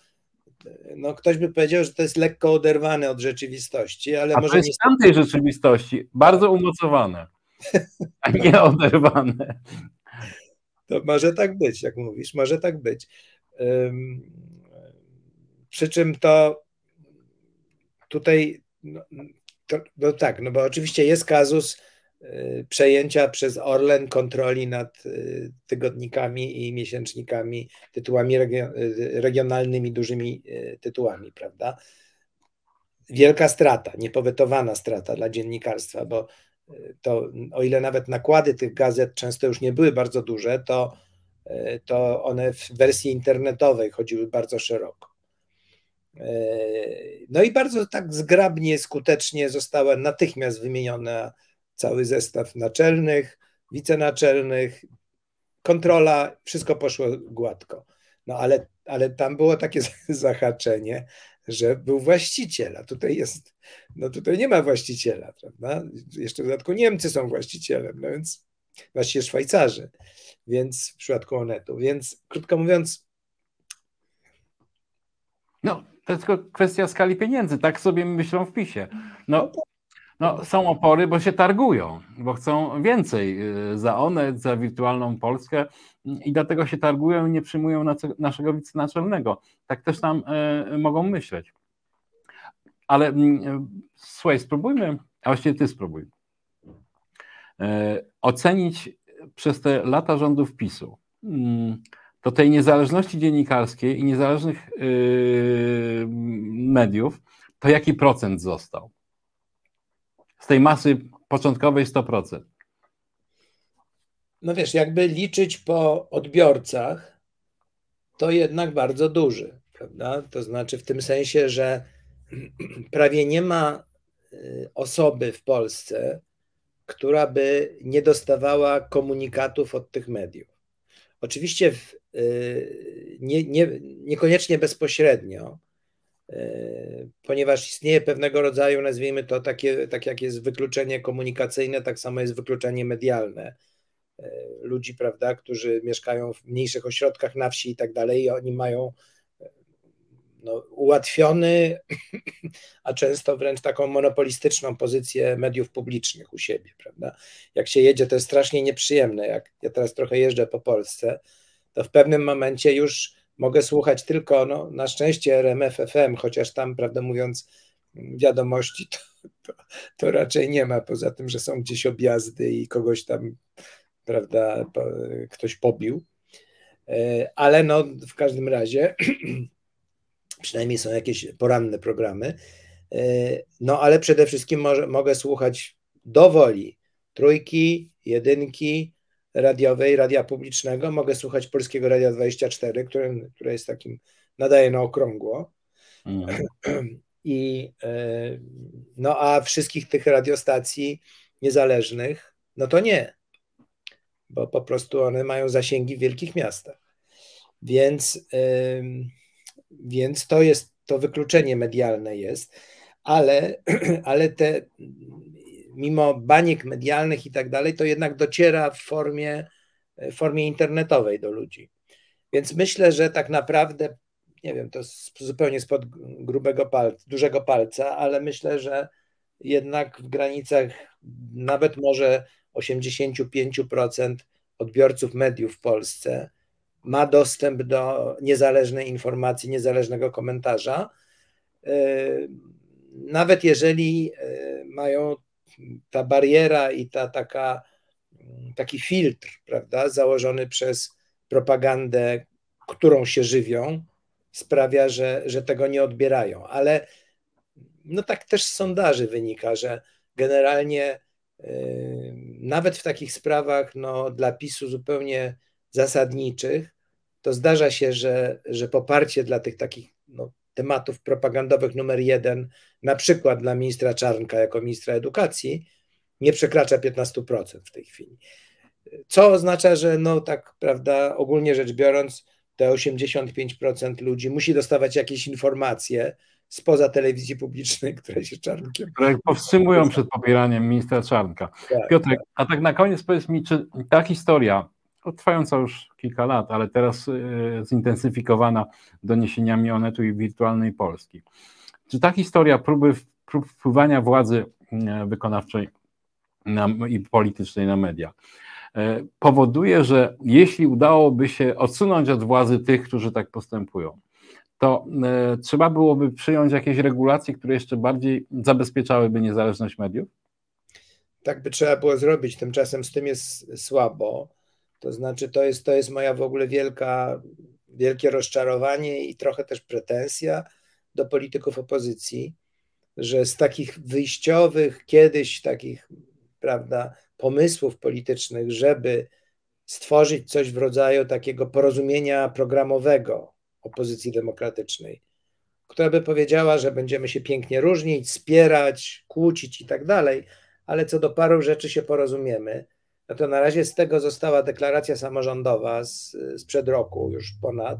no ktoś by powiedział, że to jest lekko oderwane od rzeczywistości, ale A może to jest tamtej rzeczywistości bardzo umocowane, a nie oderwane. To może tak być, jak mówisz, może tak być. Przy czym to tutaj, no, to, no tak, no bo oczywiście jest kazus y, przejęcia przez Orlen kontroli nad y, tygodnikami i miesięcznikami, tytułami y, regionalnymi, dużymi tytułami, prawda? Wielka strata, niepowetowana strata dla dziennikarstwa, bo to o ile nawet nakłady tych gazet często już nie były bardzo duże, to, to one w wersji internetowej chodziły bardzo szeroko. No i bardzo tak zgrabnie, skutecznie została natychmiast wymieniona cały zestaw naczelnych, wicenaczelnych, kontrola, wszystko poszło gładko. No ale, ale tam było takie zahaczenie, że był właściciel, a tutaj jest, no tutaj nie ma właściciela, prawda? Jeszcze w dodatku Niemcy są właścicielem, no więc właściwie Szwajcarzy, więc w przypadku Onetu, więc krótko mówiąc. No, to jest tylko kwestia skali pieniędzy, tak sobie myślą w PiSie. No, no, są opory, bo się targują, bo chcą więcej y, za Onet, za wirtualną Polskę i dlatego się targują i nie przyjmują naszego wicenaczelnego. Tak też tam y, mogą myśleć. Ale mm, słuchaj, spróbujmy, a właściwie ty spróbuj, y, ocenić przez te lata rządów PiSu to tej niezależności dziennikarskiej i niezależnych yy, mediów, to jaki procent został? Z tej masy początkowej 100%. No wiesz, jakby liczyć po odbiorcach, to jednak bardzo duży, prawda? To znaczy w tym sensie, że prawie nie ma y, osoby w Polsce, która by nie dostawała komunikatów od tych mediów. Oczywiście w, y, nie, nie, niekoniecznie bezpośrednio, y, ponieważ istnieje pewnego rodzaju, nazwijmy to takie, tak jak jest wykluczenie komunikacyjne, tak samo jest wykluczenie medialne y, ludzi, prawda, którzy mieszkają w mniejszych ośrodkach na wsi i tak dalej, i oni mają no, ułatwiony, a często wręcz taką monopolistyczną pozycję mediów publicznych u siebie, prawda? Jak się jedzie, to jest strasznie nieprzyjemne. Jak ja teraz trochę jeżdżę po Polsce, to w pewnym momencie już mogę słuchać tylko, no, na szczęście RMF FM, chociaż tam, prawdę mówiąc, wiadomości to, to, to raczej nie ma, poza tym, że są gdzieś objazdy i kogoś tam, prawda, ktoś pobił. E, ale no, w każdym razie przynajmniej są jakieś poranne programy. E, no ale przede wszystkim może, mogę słuchać do woli trójki, jedynki radiowej, radia publicznego, mogę słuchać Polskiego Radia 24, które, które jest takim, nadaje na okrągło. Mhm. I e, no a wszystkich tych radiostacji niezależnych, no to nie, bo po prostu one mają zasięgi w wielkich miastach. Więc więc to jest, to wykluczenie medialne jest, ale, ale te, mimo baniek medialnych i tak dalej, to jednak dociera w formie, w formie internetowej do ludzi. Więc myślę, że tak naprawdę, nie wiem, to zupełnie spod grubego palca, dużego palca, ale myślę, że jednak w granicach nawet może 85% odbiorców mediów w Polsce ma dostęp do niezależnej informacji, niezależnego komentarza. E, nawet jeżeli e, mają ta bariera i ta taka, taki filtr, prawda, założony przez propagandę, którą się żywią, sprawia, że, że tego nie odbierają. Ale no tak też z sondaży wynika, że generalnie yy, nawet w takich sprawach no, dla PiSu zupełnie zasadniczych, to zdarza się, że, że poparcie dla tych takich no, tematów propagandowych numer jeden, na przykład dla ministra Czarnka jako ministra edukacji, nie przekracza 15% w tej chwili. Co oznacza, że no tak, prawda, ogólnie rzecz biorąc, te 85% ludzi musi dostawać jakieś informacje spoza telewizji publicznej, które się Czarnkiem. Które powstrzymują przed popieraniem ministra Czarnka. Tak, Piotrek, tak. a tak na koniec powiedz mi, czy ta historia trwająca już kilka lat, ale teraz e, zintensyfikowana doniesieniami Onetu i wirtualnej Polski. Czy ta historia próby prób wpływania władzy e, wykonawczej na, i politycznej na media e, powoduje, że jeśli udałoby się odsunąć od władzy tych, którzy tak postępują, to trzeba byłoby przyjąć jakieś regulacje, które jeszcze bardziej zabezpieczałyby niezależność mediów? Tak by trzeba było zrobić, tymczasem z tym jest słabo. To znaczy, to jest, to jest moja w ogóle wielka, wielkie rozczarowanie i trochę też pretensja do polityków opozycji, że z takich wyjściowych, kiedyś takich, prawda, pomysłów politycznych, żeby stworzyć coś w rodzaju takiego porozumienia programowego opozycji demokratycznej, która by powiedziała, że będziemy się pięknie różnić, wspierać, kłócić i tak dalej, ale co do paru rzeczy się porozumiemy. No to na razie z tego została deklaracja samorządowa z, sprzed roku, już ponad.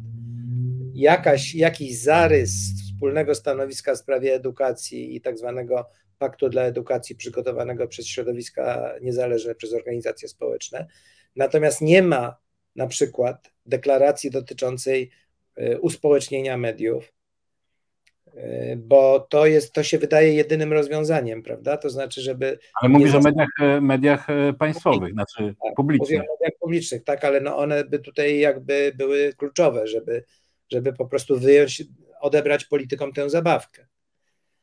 Jakaś, jakiś zarys wspólnego stanowiska w sprawie edukacji i tak zwanego paktu dla edukacji przygotowanego przez środowiska niezależne, przez organizacje społeczne. Natomiast nie ma na przykład deklaracji dotyczącej e, uspołecznienia mediów, bo to jest, to się wydaje jedynym rozwiązaniem, prawda? To znaczy, żeby. Ale mówisz o mediach, e, mediach państwowych, znaczy tak, publicznych. Mówię o mediach publicznych, tak, ale no one by tutaj jakby były kluczowe, żeby, żeby po prostu wyjąć, odebrać politykom tę zabawkę.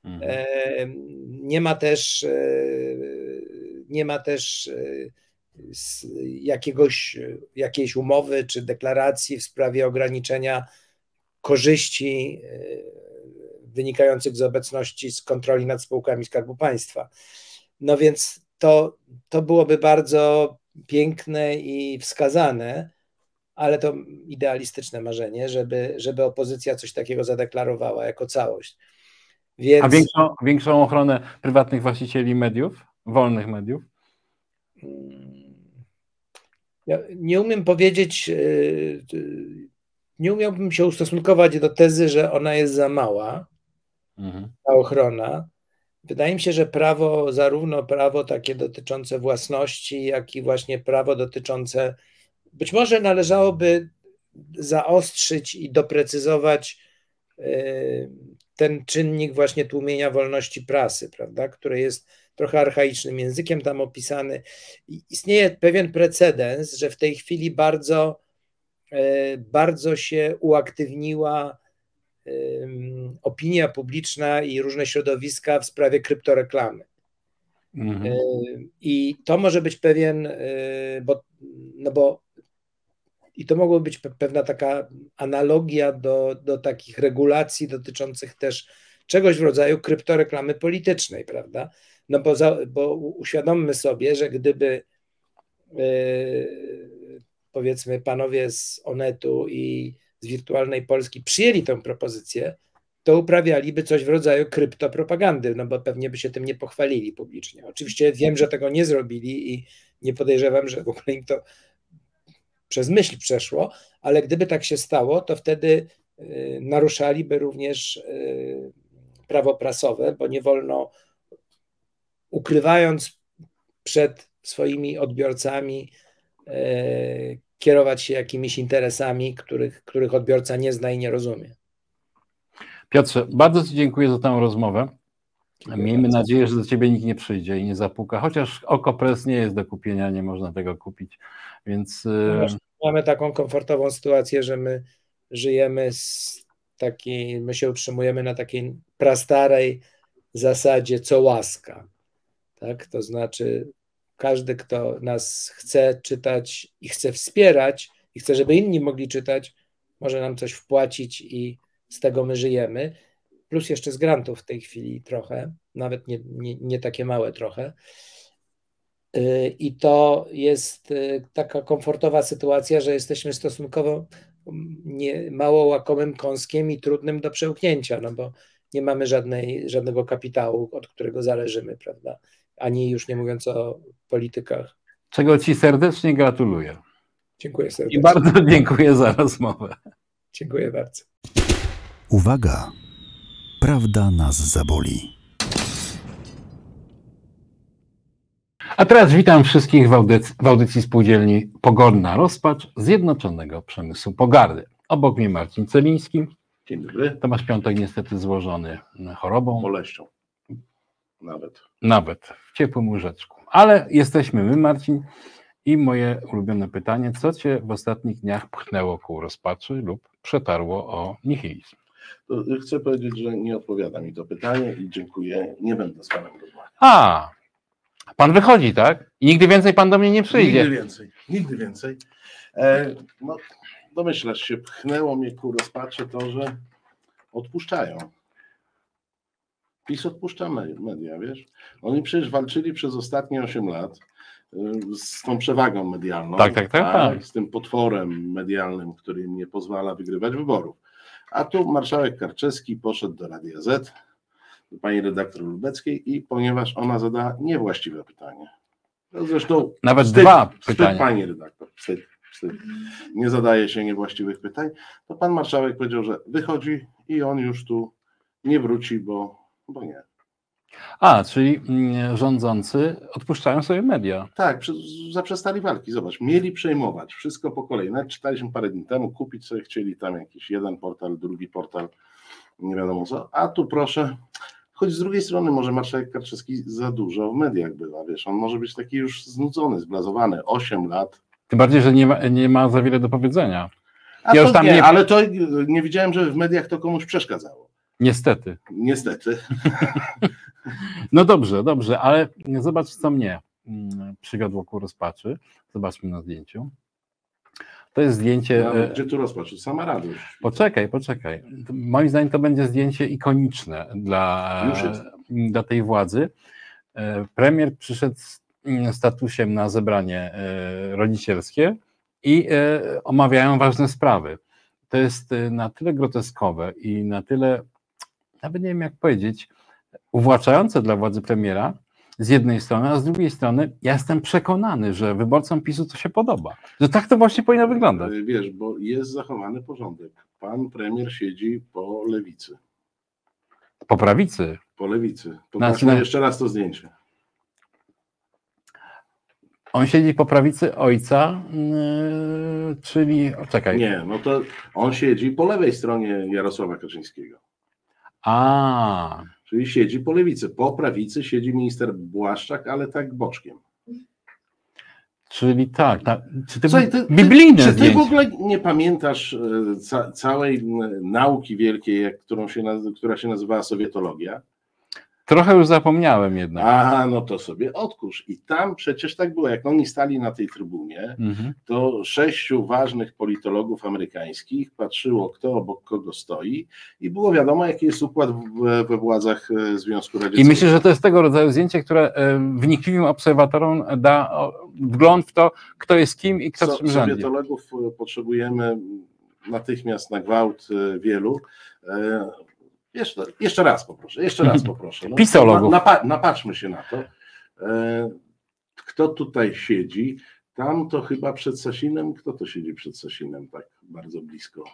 Mhm. Nie ma też nie ma też jakiegoś, jakiejś umowy czy deklaracji w sprawie ograniczenia korzyści e, wynikających z obecności z kontroli nad spółkami Skarbu Państwa. No więc to, to byłoby bardzo piękne i wskazane, ale to idealistyczne marzenie, żeby, żeby opozycja coś takiego zadeklarowała jako całość. Więc... A większą, większą ochronę prywatnych właścicieli mediów, wolnych mediów? Ja nie umiem powiedzieć, e, nie umiałbym się ustosunkować do tezy, że ona jest za mała, mhm. ta ochrona. Wydaje mi się, że prawo, zarówno prawo takie dotyczące własności, jak i właśnie prawo dotyczące, być może należałoby zaostrzyć i doprecyzować e, ten czynnik właśnie tłumienia wolności prasy, prawda, który jest trochę archaicznym językiem tam opisany. Istnieje pewien precedens, że w tej chwili bardzo, e, bardzo się uaktywniła opinia publiczna i różne środowiska w sprawie kryptoreklamy. Mhm. E, I to może być pewien, e, bo, no bo i to mogła być pewna taka analogia do, do takich regulacji dotyczących też czegoś w rodzaju kryptoreklamy politycznej, prawda? No bo, za, bo uświadommy sobie, że gdyby yy, powiedzmy panowie z Onetu i z Wirtualnej Polski przyjęli tę propozycję, to uprawialiby coś w rodzaju kryptopropagandy, no bo pewnie by się tym nie pochwalili publicznie. Oczywiście wiem, że tego nie zrobili i nie podejrzewam, że w ogóle im to przez myśl przeszło, ale gdyby tak się stało, to wtedy y, naruszaliby również y, prawo prasowe, bo nie wolno ukrywając przed swoimi odbiorcami, e, kierować się jakimiś interesami, których, których odbiorca nie zna i nie rozumie. Piotrze, bardzo Ci dziękuję za tę rozmowę. Miejmy nadzieję, że do Ciebie nikt nie przyjdzie i nie zapuka, chociaż OkoPress nie jest do kupienia, nie można tego kupić, więc... E, no mamy taką komfortową sytuację, że my żyjemy z takiej, my się utrzymujemy na takiej prastarej zasadzie co łaska tak? To znaczy, każdy, kto nas chce czytać i chce wspierać, i chce, żeby inni mogli czytać, może nam coś wpłacić i z tego my żyjemy. Plus jeszcze z grantów w tej chwili trochę, nawet nie, nie, nie takie małe trochę. Y, I to jest y, taka komfortowa sytuacja, że jesteśmy stosunkowo mm, nie, mało łakomym kąskiem i trudnym do przełknięcia, no bo nie mamy żadnej, żadnego kapitału, od którego zależymy, prawda? ani już nie mówiąc o politykach. Czego Ci serdecznie gratuluję. Dziękuję serdecznie. I bardzo dziękuję za rozmowę. Dziękuję bardzo. Uwaga! Prawda nas zaboli. A teraz witam wszystkich w audycji, w audycji spółdzielni Pogodna Rozpacz Zjednoczonego Przemysłu Pogardy. Obok mnie Marcin Celiński. Dzień dobry. Tomasz Piątek niestety złożony chorobą. Boleścią. Nawet. Nawet w ciepłym łóżeczku. Ale jesteśmy my, Marcin, i moje ulubione pytanie, co cię w ostatnich dniach pchnęło ku rozpaczy lub przetarło o nihilizm? To chcę powiedzieć, że nie odpowiada mi to pytanie i dziękuję. Nie będę z panem rozmawiał. A, pan wychodzi, tak? I nigdy więcej pan do mnie nie przyjdzie. Nigdy więcej, nigdy więcej. E, no, domyślasz się, pchnęło mnie ku rozpaczy to, że odpuszczają. PiS odpuszcza me- media, wiesz? Oni przecież walczyli przez ostatnie 8 lat y, z tą przewagą medialną. Tak, tak, tak, tak. Z tym potworem medialnym, który im nie pozwala wygrywać wyborów. A tu marszałek Karczewski poszedł do Radia Z, do pani redaktor Lubeckiej i ponieważ ona zadała niewłaściwe pytanie. No Zresztą Nawet wstyd, dwa wstyd, pytania. pani redaktor, wstyd, wstyd. Nie zadaje się niewłaściwych pytań. To pan marszałek powiedział, że wychodzi i on już tu nie wróci, bo, bo nie. A, czyli mm, rządzący odpuszczają sobie media. Tak, przy- zaprzestali walki. Zobacz, mieli przejmować wszystko po kolei. Nawet czytaliśmy parę dni temu, kupić sobie chcieli tam jakiś jeden portal, drugi portal, nie wiadomo co. A tu proszę, choć z drugiej strony może marszałek Karczewski za dużo w mediach bywa, wiesz, on może być taki już znudzony, zblazowany, 8 lat. Tym bardziej, że nie ma, nie ma za wiele do powiedzenia. A Ja to już tam nie, nie- ale to nie widziałem, że w mediach to komuś przeszkadzało. Niestety. Niestety. No dobrze, dobrze, ale zobacz, co mnie mm, przywiodło ku rozpaczy. Zobaczmy na zdjęciu. To jest zdjęcie. No, gdzie tu rozpacz? Sama radość. Poczekaj, poczekaj. Moim zdaniem to będzie zdjęcie ikoniczne dla, dla tej władzy. E, Premier przyszedł z mm, statusem na zebranie e, rodzicielskie i omawiają ważne sprawy. To jest na tyle groteskowe i na tyle, nawet nie wiem jak powiedzieć, uwłaczające dla władzy premiera z jednej strony, a z drugiej strony ja jestem przekonany, że wyborcom PiSu to się podoba. Że tak to właśnie powinno wyglądać. Wiesz, bo jest zachowany porządek. Pan premier siedzi po lewicy. Po prawicy. Po lewicy. Znaczy, Popatrzmy no- jeszcze raz to zdjęcie. On siedzi po prawicy ojca, yy, czyli. o, Czekaj. Nie, no to on siedzi po lewej stronie Jarosława Kaczyńskiego. A, Czyli siedzi po lewicy. Po prawicy siedzi minister Błaszczak, ale tak boczkiem. czyli tak. tak. Czy to Słuchaj, ty, ty, biblijne czy ty w ogóle nie pamiętasz e, ca, całej nauki wielkiej, którą się, która się nazywała sowietologia? Trochę już zapomniałem jednak. A, no to sobie odkurz. I tam przecież tak było, jak oni stali na tej trybunie, Mhm. to sześciu ważnych politologów amerykańskich patrzyło, kto obok kogo stoi i było wiadomo, jaki jest układ w, we władzach e, Związku I Radzieckiego. myślę, że to jest tego rodzaju zdjęcie, które e, wnikliwym obserwatorom da wgląd w to, kto jest kim i kto So, czym rządzi. sowietologów e, potrzebujemy natychmiast na gwałt wielu. Jeszcze, jeszcze raz poproszę, jeszcze raz poproszę. No, Pisologów. Na, napa, napatrzmy się na to. E, Kto tutaj siedzi? Tam to chyba przed Sasinem. Kto to siedzi przed Sasinem tak bardzo blisko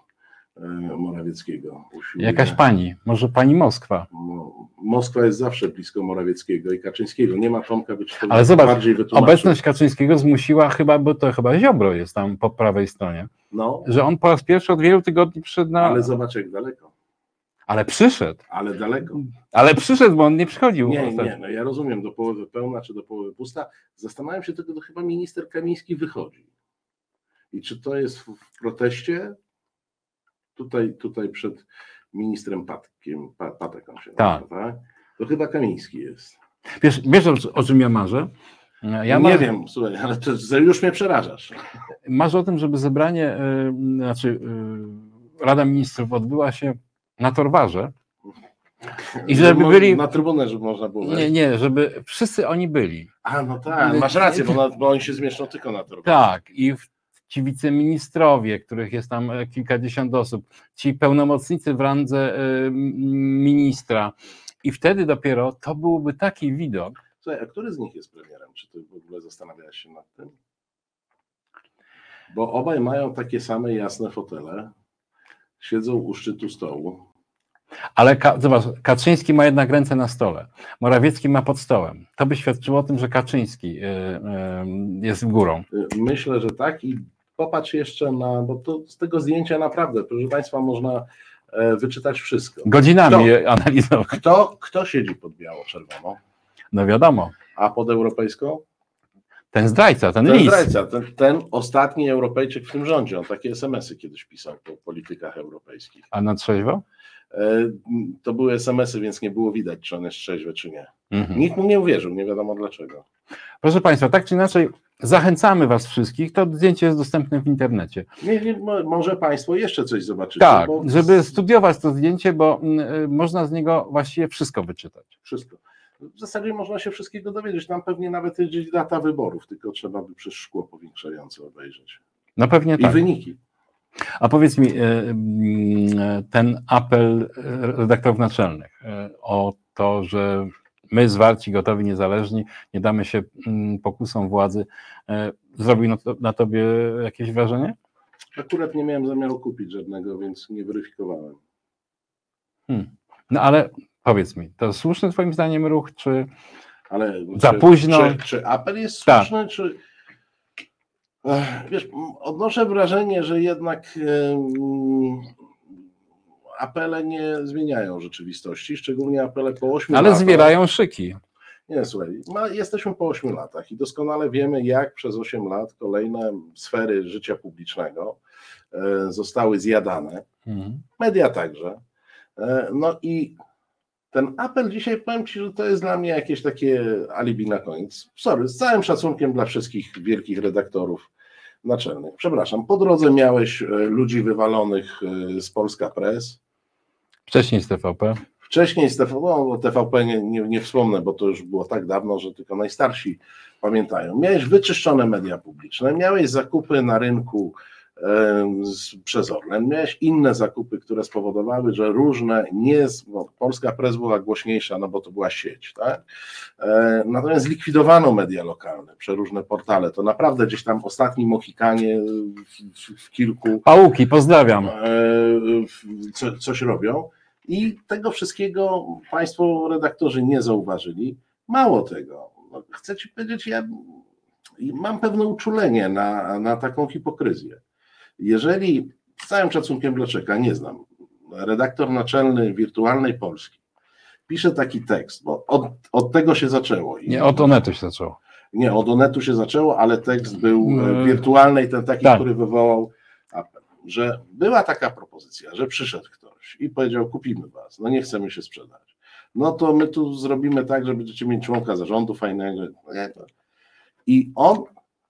e, Morawieckiego? Usiłuje. Jakaś pani, może pani Moskwa. Mo- Moskwa jest zawsze blisko Morawieckiego i Kaczyńskiego. Nie ma Tomka być Ale zobacz, bardziej wytłumaczył. Obecność Kaczyńskiego zmusiła chyba, bo to chyba Ziobro jest tam po prawej stronie, No, że on po raz pierwszy od wielu tygodni przyszedł na. ale zobacz jak daleko. Ale przyszedł. Ale daleko. Ale przyszedł, bo on nie przychodził. Nie, nie, no ja rozumiem, do połowy pełna czy do połowy pusta. Zastanawiam się tylko, to chyba minister Kamiński wychodzi. I czy to jest w, proteście? Tutaj, tutaj przed ministrem Patkiem, pa, Patek on się Tak. nazywa, tak? To chyba Kamiński jest. Wiesz, wiesz o, czym ja marzę? Ja nie wiem, słuchaj, ale to już mnie przerażasz. Marzę o tym, żeby zebranie, y, znaczy y, Rada Ministrów odbyła się na Torwarze. I żeby byli- Na trybunę, żeby można było Nie, wejść. nie, żeby wszyscy oni byli. A, no tak, masz rację, bo, bo oni się zmieszczą tylko na trybunę. Tak, i w- ci wiceministrowie, których jest tam e, kilkadziesiąt osób, ci pełnomocnicy w randze m- ministra. I wtedy dopiero to byłby taki widok. Słuchaj, a który z nich jest premierem? Czy ty w ogóle zastanawiałeś się nad tym? Bo obaj mają takie same jasne fotele, siedzą u szczytu stołu. Ale Ka- zobacz, Kaczyński ma jednak ręce na stole, Morawiecki ma pod stołem. To by świadczyło o tym, że Kaczyński e, e, jest górą. Y, Myślę, że tak i popatrz jeszcze na, bo to z tego zdjęcia naprawdę, proszę Państwa, można e, wyczytać wszystko. Godzinami Kto? je analizował. Kto, kto siedzi pod biało-czerwoną, No wiadomo, a pod europejską? ten zdrajca, ten, Ten lis. zdrajca, ten, ten ostatni Europejczyk w tym rządzie, on takie SMS-y kiedyś pisał po politykach europejskich. A na trzeźwo? E, To były SMS-y, więc nie było widać, czy on jest trzeźwy, czy nie. Mhm. Nikt mu nie uwierzył, nie wiadomo dlaczego. Proszę Państwa, tak czy inaczej, zachęcamy Was wszystkich. To zdjęcie jest dostępne w internecie. Nie, nie, mo- może Państwo jeszcze coś zobaczycie. Tak, bo żeby studiować to zdjęcie, bo mm, y, można z niego właściwie wszystko wyczytać. Wszystko. W zasadzie można się wszystkiego dowiedzieć. Tam pewnie nawet jest data wyborów, tylko trzeba by przez szkło powiększające obejrzeć. No pewnie I tak. wyniki. A powiedz mi, y, mm, ten apel y, redaktorów naczelnych o to, że my zwarci, gotowi, niezależni, nie damy się mm, pokusom władzy, zrobił na, to, na tobie jakieś wrażenie? Akurat nie miałem zamiaru kupić żadnego, więc nie weryfikowałem. Hmm. No ale powiedz mi, to słuszny twoim zdaniem ruch, czy Ale Za czy, późno. Czy, czy apel jest Tak. słuszny, czy. Wiesz, odnoszę wrażenie, że jednak apele nie zmieniają rzeczywistości, szczególnie apele po 8 ale latach. zwierają szyki. Nie, słuchaj, ma, jesteśmy po 8 latach i doskonale wiemy, jak przez 8 lat kolejne sfery życia publicznego e, zostały zjadane. Mhm. Media także. E, No i ten apel dzisiaj, powiem Ci, że to jest dla mnie jakieś takie alibi na koniec. Sorry, z całym szacunkiem dla wszystkich wielkich redaktorów naczelnych. Przepraszam, po drodze miałeś e, ludzi wywalonych e, z Polska Press, Wcześniej z TVP. Wcześniej z TVP, no, TVP nie, nie, nie wspomnę, bo to już było tak dawno, że tylko najstarsi pamiętają. Miałeś wyczyszczone media publiczne, miałeś zakupy na rynku przez Orlen, miałeś inne zakupy, które spowodowały, że różne, nie, no, Polska Press była głośniejsza, no bo to była sieć, tak? E, natomiast zlikwidowano media lokalne, przeróżne portale, to naprawdę gdzieś tam ostatni Mohikanie w, w, w kilku Pałuki, pozdrawiam. e, co, coś robią. I tego wszystkiego Państwo redaktorzy nie zauważyli. Mało tego, no, chcę Ci powiedzieć, ja mam pewne uczulenie na, na taką hipokryzję. Jeżeli, z całym szacunkiem dla Czeka, nie znam, redaktor naczelny Wirtualnej Polski pisze taki tekst, bo od, od tego się zaczęło. Nie, od Onetu się zaczęło. nie, od Onetu się zaczęło, ale tekst był Mm. wirtualny i ten taki, Tak. który wywołał apel, że była taka propozycja, że przyszedł ktoś i powiedział, kupimy was, no nie chcemy się sprzedać. No to my tu zrobimy tak, że będziecie mieć członka zarządu fajnego. I on,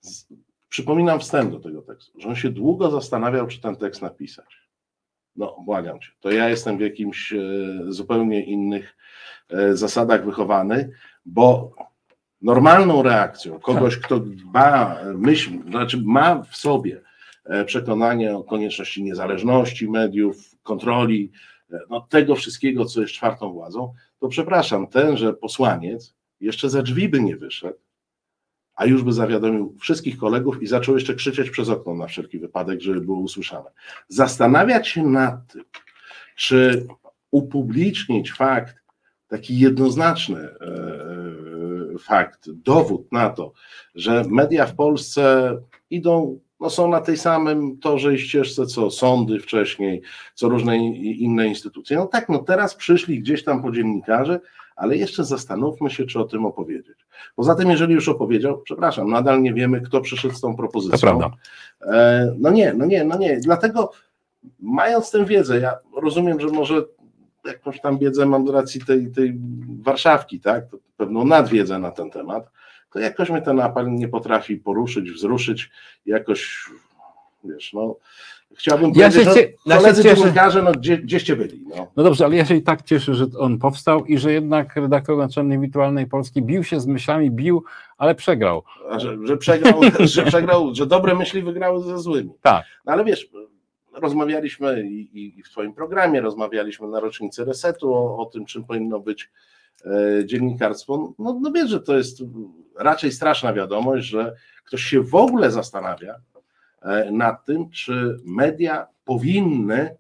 z, przypominam wstęp do tego tekstu, że on się długo zastanawiał, czy ten tekst napisać. No, błagam cię, to ja jestem w jakimś e, zupełnie innych e, zasadach wychowany, bo normalną reakcją kogoś, kto dba, myśl, znaczy ma w sobie e, przekonanie o konieczności niezależności mediów, kontroli, no, tego wszystkiego, co jest czwartą władzą, to przepraszam, tenże posłaniec jeszcze ze drzwi by nie wyszedł, a już by zawiadomił wszystkich kolegów i zaczął jeszcze krzyczeć przez okno na wszelki wypadek, żeby było usłyszane. Zastanawiać się nad tym, czy upublicznić fakt, taki jednoznaczny e, e, fakt, dowód na to, że media w Polsce idą, no są na tej samym torze i ścieżce, co sądy wcześniej, co różne inne instytucje. No tak, no teraz przyszli gdzieś tam po dziennikarze, ale jeszcze zastanówmy się, czy o tym opowiedzieć. Poza tym, jeżeli już opowiedział, przepraszam, nadal nie wiemy, kto przyszedł z tą propozycją. E, No nie, no nie, no nie. Dlatego mając tę wiedzę, ja rozumiem, że może jakąś tam wiedzę mam z racji tej, tej Warszawki, tak? Pewną nadwiedzę na ten temat, to jakoś mnie ten apel nie potrafi poruszyć, wzruszyć, jakoś, wiesz, no, chciałbym Ja powiedzieć, się no, ja się koledzy cieszę. dziennikarze, no gdzie, gdzieście byli, no. No dobrze, ale ja się i tak cieszę, że on powstał i że jednak redaktor naczelny Wirtualnej Polski bił się z myślami, bił, ale przegrał. A że, że, przegrał, że przegrał, że dobre myśli wygrały ze złymi. Tak. No ale wiesz, rozmawialiśmy i, i- w Twoim programie, rozmawialiśmy na rocznicy resetu o, o tym, czym powinno być e, dziennikarstwo. No, no wiesz, że to jest raczej straszna wiadomość, że ktoś się w ogóle zastanawia nad tym, czy media powinny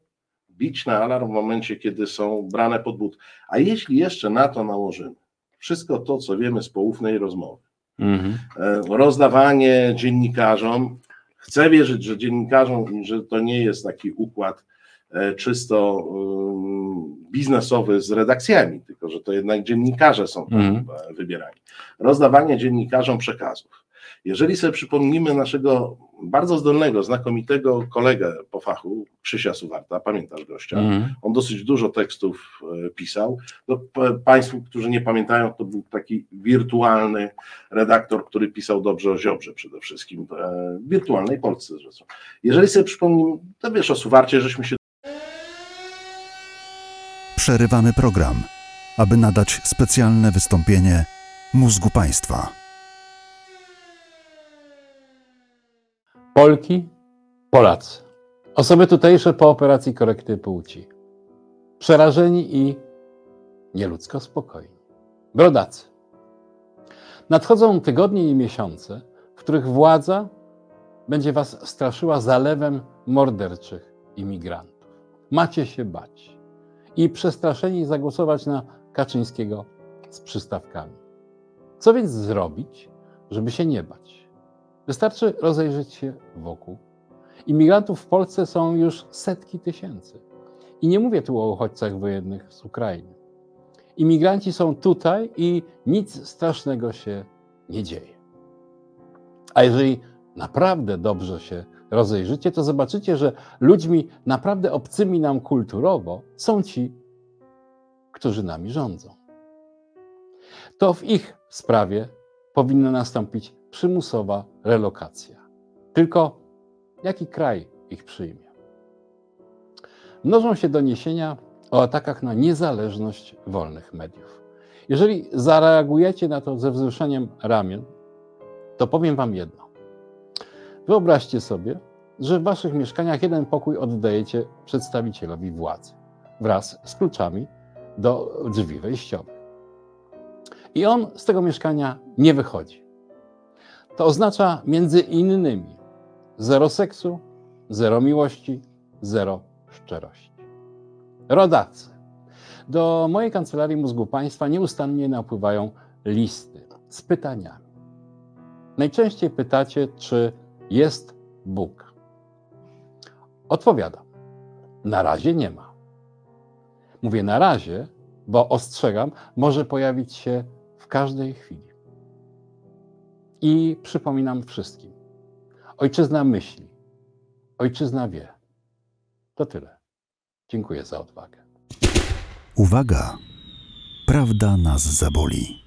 bić na alarm w momencie, kiedy są brane pod but. A jeśli jeszcze na to nałożymy wszystko to, co wiemy z poufnej rozmowy, Mhm. E, rozdawanie dziennikarzom. Chcę wierzyć, że dziennikarzom, że to nie jest taki układ e, czysto biznesowy z redakcjami, tylko że to jednak dziennikarze są Mhm. e, wybierani. Rozdawanie dziennikarzom przekazów. Jeżeli sobie przypomnimy naszego bardzo zdolnego, znakomitego kolegę po fachu, Krzysia Suwarta, pamiętasz gościa? Mhm. On dosyć dużo tekstów e, pisał. No, Państwu, którzy nie pamiętają, to był taki wirtualny redaktor, który pisał dobrze o Ziobrze przede wszystkim, e, w wirtualnej Polsce zresztą. Jeżeli sobie przypomnimy, to wiesz o Suwarcie, żeśmy się Przerywamy program, aby nadać specjalne wystąpienie mózgu państwa. Polki, Polacy. Osoby tutejsze po operacji korekty płci. Przerażeni i nieludzko spokojni. Brodacy. Nadchodzą tygodnie i miesiące, w których władza będzie was straszyła zalewem morderczych imigrantów. Macie się bać i przestraszeni zagłosować na Kaczyńskiego z przystawkami. Co więc zrobić, żeby się nie bać? Wystarczy rozejrzeć się wokół. Imigrantów w Polsce są już setki tysięcy. I nie mówię tu o uchodźcach wojennych z Ukrainy. Imigranci są tutaj i nic strasznego się nie dzieje. A jeżeli naprawdę dobrze się rozejrzycie, to zobaczycie, że ludźmi naprawdę obcymi nam kulturowo są ci, którzy nami rządzą. To w ich sprawie powinna nastąpić przymusowa relokacja. Tylko jaki kraj ich przyjmie? Mnożą się doniesienia o atakach na niezależność wolnych mediów. Jeżeli zareagujecie na to ze wzruszeniem ramion, to powiem Wam jedno. Wyobraźcie sobie, że w Waszych mieszkaniach jeden pokój oddajecie przedstawicielowi władzy wraz z kluczami do drzwi wejściowych. I on z tego mieszkania nie wychodzi. To oznacza między innymi zero seksu, zero miłości, zero szczerości. Rodacy. Do mojej kancelarii mózgu państwa nieustannie napływają listy z pytaniami. Najczęściej pytacie, czy jest Bóg. Odpowiadam: na razie nie ma. Mówię na razie, bo ostrzegam, może pojawić się w każdej chwili. I przypominam wszystkim: ojczyzna myśli, ojczyzna wie. To tyle. Dziękuję za odwagę. Uwaga! Prawda nas zaboli.